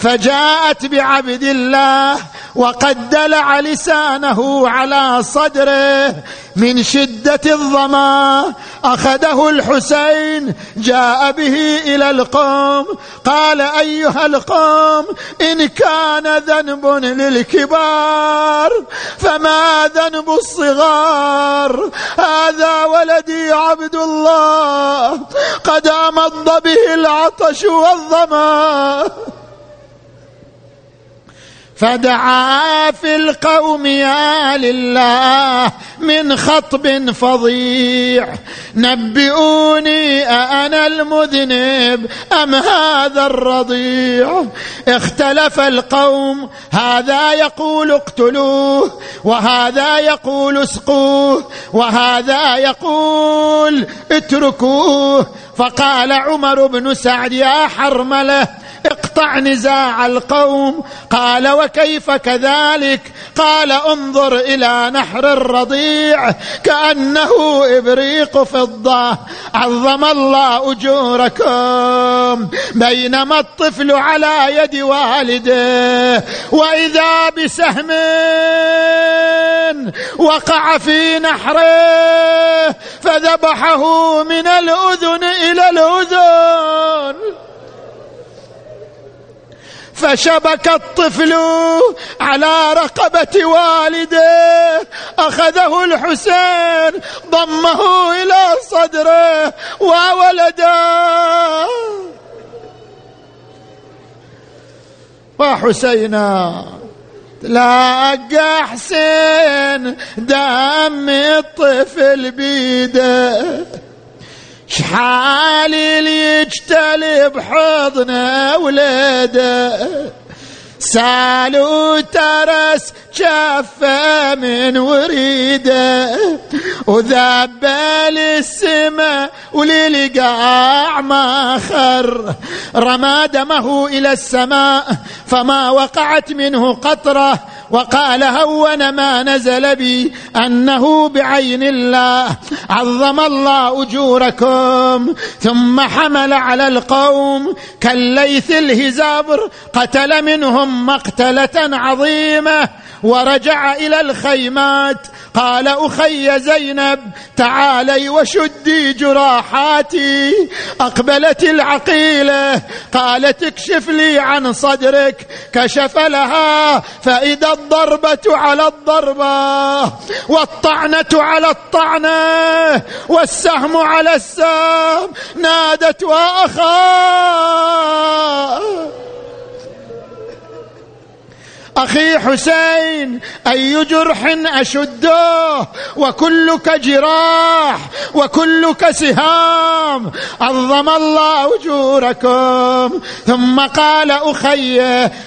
فجاءت بعبد الله وقد دلع لسانه على صدره من شدة الظما أخذه الحسين جاء به إلى القوم قال أيها القوم إن كان ذنب للكبار فما ذنب الصغار؟ هذا ولدي عبد الله قد أمض به العطش والظما فدعا في القوم يا لله من خطب فظيع. نبئوني أأنا المذنب أم هذا الرضيع. اختلف القوم هذا يقول اقتلوه وهذا يقول اسقوه وهذا يقول اتركوه. فقال عمر بن سعد يا حرملة اقطع نزاع القوم. قال وكيف كذلك؟ قال انظر إلى نحر الرضيع كأنه إبريق فضة. عظم الله أجوركم بينما الطفل على يد والده. وإذا بسهم وقع في نحره فذبحه من الأذن إلى الأذن. فشبك الطفل على رقبة والده. أخذه الحسين ضمه إلى صدره وولدا يا حسينا تلاقى حسين دم الطفل بيده. شحال اللي يجتلي بحضنه ولده سالوا ترس شافه من وريده. وذاب للسماء وللقاع ما خر. رمى دمه إلى السماء فما وقعت منه قطرة. وقال هون ما نزل بي أنه بعين الله. عظم الله أجوركم ثم حمل على القوم. كالليث الهزابر قتل منهم مقتلة عظيمة. ورجع إلى الخيمات. قال أخي زينب تعالي وشدي جراحاتي. أقبلت العقيلة قالت اكشف لي عن صدرك. كشف لها فإذا الضربة على الضربة والطعنة على الطعنة والسهم على السهم. نادت وأخا. أخي حسين أي جرح أشده؟ وكلك جراح وكلك سهام. عظم الله أجوركم. ثم قال أخي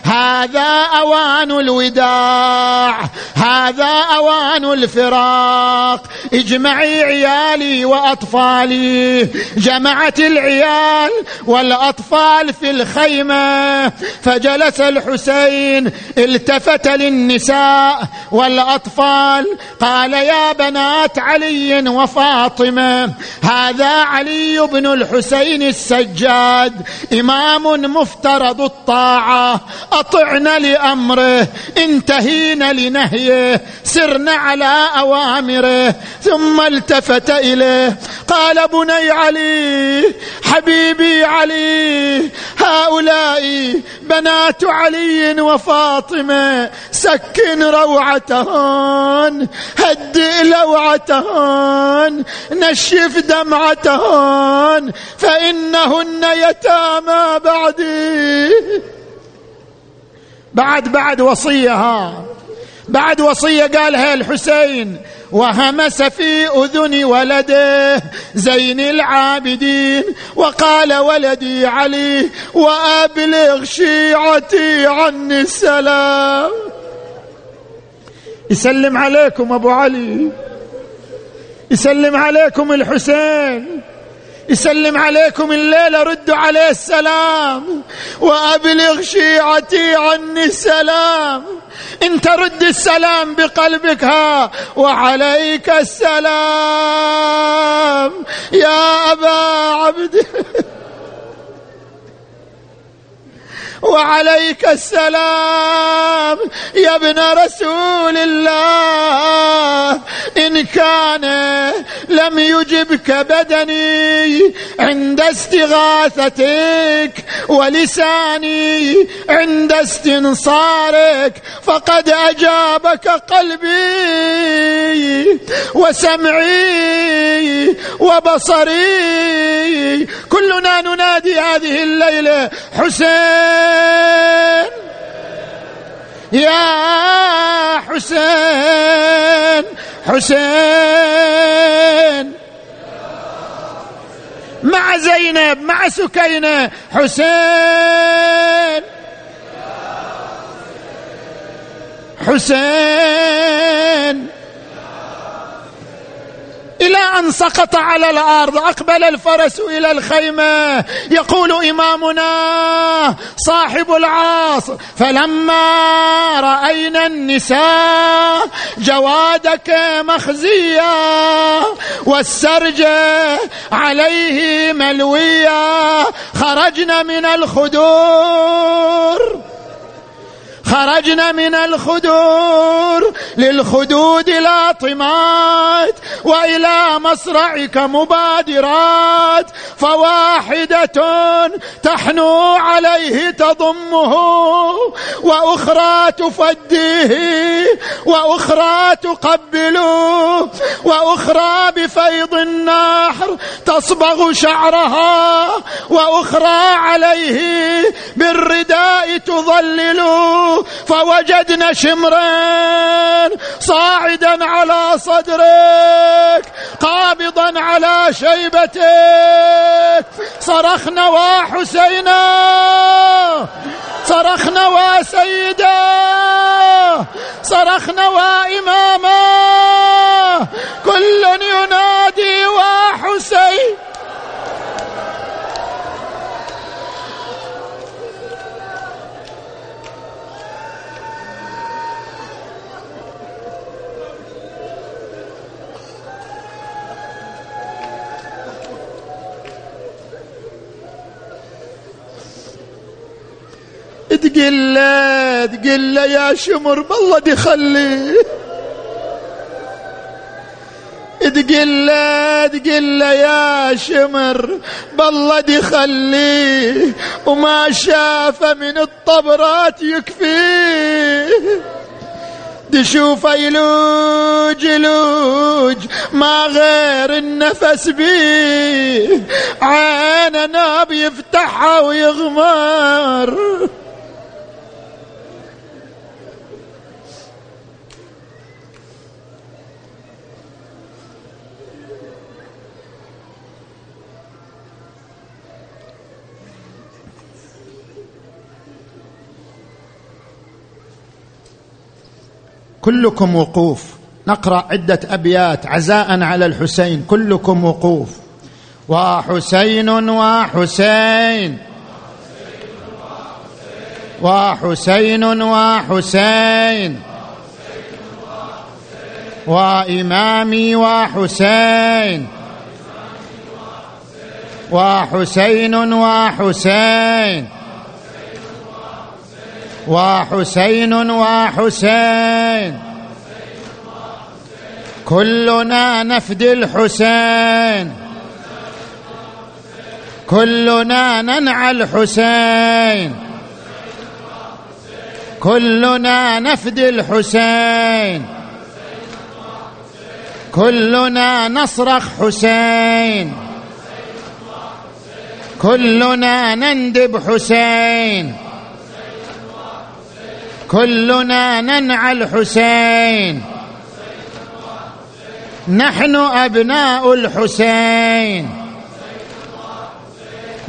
هذا أوان الوداع هذا أوان الفراق. اجمعي عيالي وأطفالي. جمعت العيال والأطفال في الخيمة. فجلس الحسين التفت للنساء والأطفال. قال يا بنات علي وفاطمة هذا علي بن الحسين السجاد إمام مفترض الطاعة. اطعن لأمره انتهين لنهيه سرن على أوامره ثم التفت إليه. قال بني علي حبيبي علي هؤلاء بنات علي وفاطمة. سكن روعتهن هدئ لوعتهن نشف دمعتهن فإنهن يتامى بعدي. بعد بعد وصية بعد وصية قالها الحسين. وهمس في أذن ولده زين العابدين وقال ولدي علي وأبلغ شيعتي عني السلام. يسلم عليكم أبو علي. يسلم عليكم الحسين. يسلم عليكم الليلة ردوا عليه السلام. وأبلغ شيعتي عني السلام. انت رد السلام بقلبك ها وعليك السلام. يا أبا عبد وعليك السلام. يا ابن رسول الله إن كان لم يجبك بدني عند استغاثتك ولساني عند استنصارك فقد أجابك قلبي وسمعي وبصري. كلنا ننادي هذه الليلة حسين. يا حسين حسين. مع زينب مع سكينة حسين. حسين. إلى أن سقط على الأرض. أقبل الفرس إلى الخيمة. يقول إمامنا صاحب العاص فلما رأينا النساء جوادك مخزيا والسرج عليه ملويا خرجنا من الخدور. خرجنا من الخدور للخدود لاطمات وإلى مصرعك مبادرات فواحدة تحنو عليه تضمه وأخرى تفديه وأخرى تقبله وأخرى بفيض النحر تصبغ شعرها وأخرى عليه بالرداء تظلل فوجدنا شمرا صاعدا على صدرك قابضا على شيبتك. صرخنا وحسينا صرخنا وسيدا صرخنا وإماما كل ينادي وحسين تقل تقل يا شمر بالله دي خلي. تقل تقل يا شمر بالله دي خليه وما شافه من الطبرات يكفيه تشوف يلوج يلوج ما غير النفس بيه عينه ناب يفتحها ويغمر. كلكم وقوف. نقرأ عدة أبيات عزاء على الحسين. كلكم وقوف. وحسين وحسين. وحسين وحسين. وإمامي وحسين. وحسين وحسين. وحسين وحسين. كلنا نفدي الحسين. كلنا ننعى الحسين. كلنا نفدي الحسين. كلنا نصرخ حسين. كلنا نندب حسين. كلنا ننعى الحسين. نحن أبناء الحسين.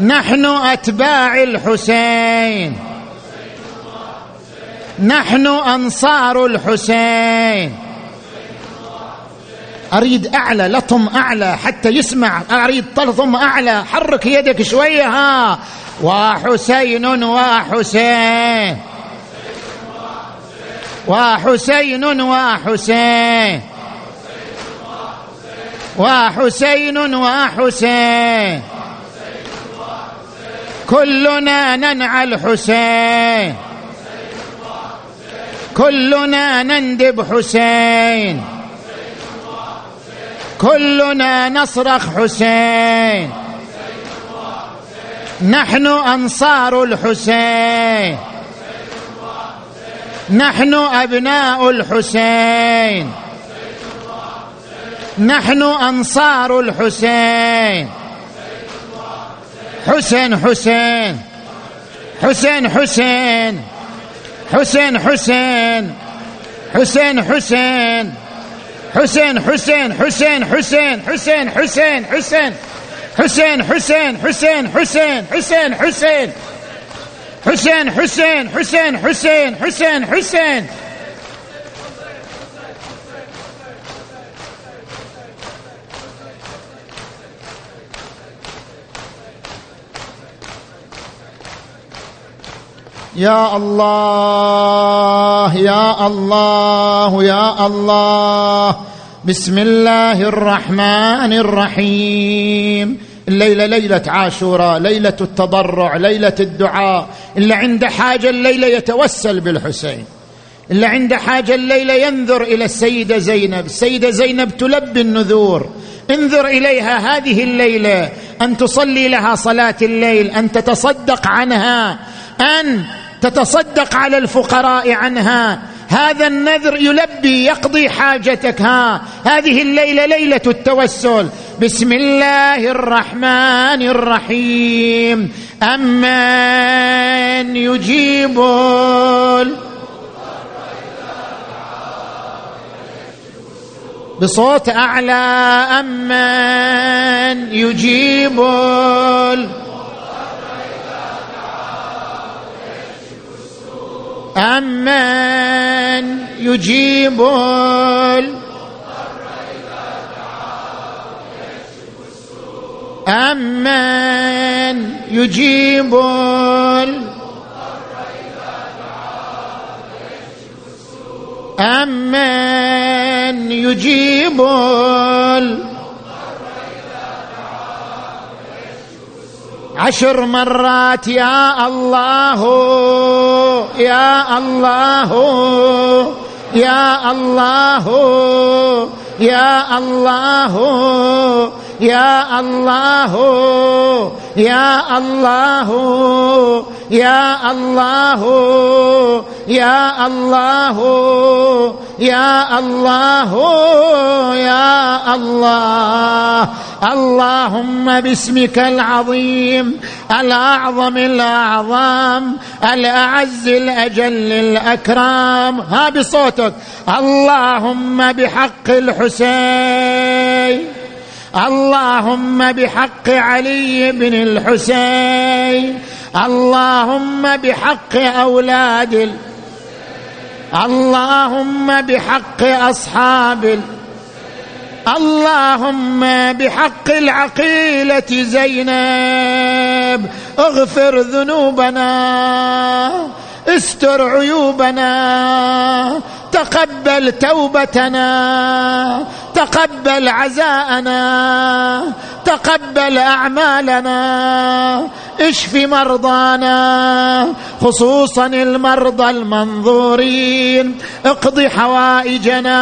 نحن أتباع الحسين. نحن أنصار الحسين. أريد أعلى لطم أعلى حتى يسمع. أريد طلطم أعلى. حرك يدك شوية ها. وحسين وحسين. وحسين وحسين. وحسين وحسين. كلنا ننعى الحسين. كلنا نندب حسين. كلنا نصرخ حسين. نحن أنصار الحسين. نحن أبناء الحسين. نحن أنصار الحسين. حسين حسين. حسين حسين. حسين حسين. حسين حسين. حسين حسين حسين حسين. حسين حسين حسين. حسين حسين حسين حسين حسين حسين. حسين حسين حسين حسين حسين حسين. يا الله يا الله يا الله. بسم الله الرحمن الرحيم. الليلة ليلة عاشوراء ليلة التضرع ليلة الدعاء. إلا عند حاجة الليلة يتوسل بالحسين. إلا عند حاجة الليلة ينذر إلى السيدة زينب. السيدة زينب تلبي النذور. انذر إليها هذه الليلة. أن تصلي لها صلاة الليل. أن تتصدق عنها. أن تتصدق على الفقراء عنها. هذا النذر يلبي يقضي حاجتك. ها هذه الليلة ليلة التوسل. بسم الله الرحمن الرحيم. أمن يجيب بصوت أعلى. أمن يجيب أمن يجيب أمن يجيب أمن يجيب عشر مرات يا الله يا الله يا الله يا الله يا الله. يا الله يا الله يا الله يا الله يا الله اللهم باسمك العظيم الأعظم الاعظم الأعز الأجل الاكرم ها بصوتك. اللهم بحق الحسين. اللهم بحق علي بن الحسين. اللهم بحق أولاد اللهم بحق أصحاب اللهم بحق العقيلة زينب. اغفر ذنوبنا استر عيوبنا تقبل توبتنا تقبل عزاءنا تقبل أعمالنا. اشف مرضانا خصوصا المرضى المنظورين. اقض حوائجنا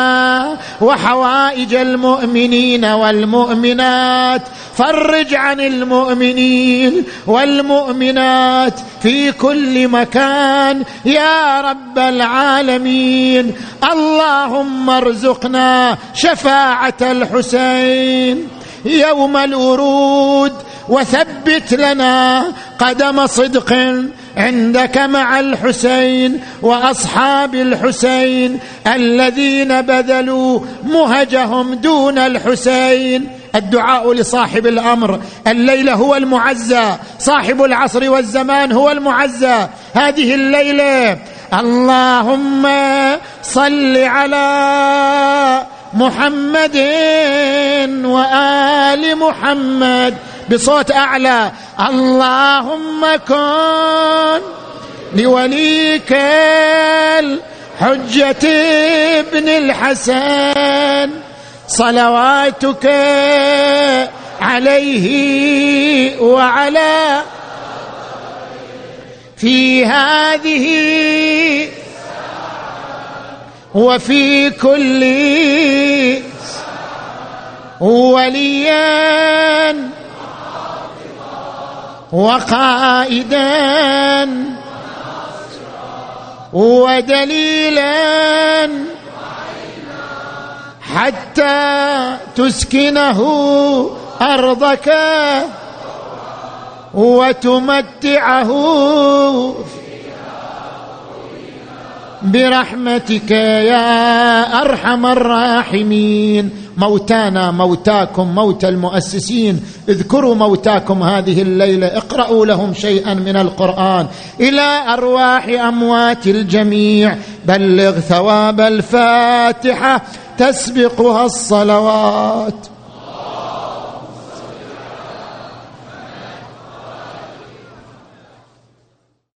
وحوائج المؤمنين والمؤمنات. فرج عن المؤمنين والمؤمنات في كل مكان. يا رب العالمين اللهم ارزقنا شفاعة الحسين يوم الورود وثبت لنا قدم صدق عندك مع الحسين وأصحاب الحسين الذين بذلوا مهجهم دون الحسين. الدعاء لصاحب الأمر الليلة هو المعزى صاحب العصر والزمان هو المعزى. هذه الليلة اللهم صل على محمد وآل محمد بصوت أعلى. اللهم كن لوليك الحجة ابن الحسن صلواتك عليه وعلى في هذه وفي كل وليا وقائدا ودليلا حتى تسكنه أرضك وتمتعه برحمتك يا أرحم الراحمين. موتانا موتاكم موتى المؤسسين. اذكروا موتاكم هذه الليلة. اقرأوا لهم شيئا من القرآن. إلى أرواح أموات الجميع. بلغ ثواب الفاتحة. تسبقها الصلوات.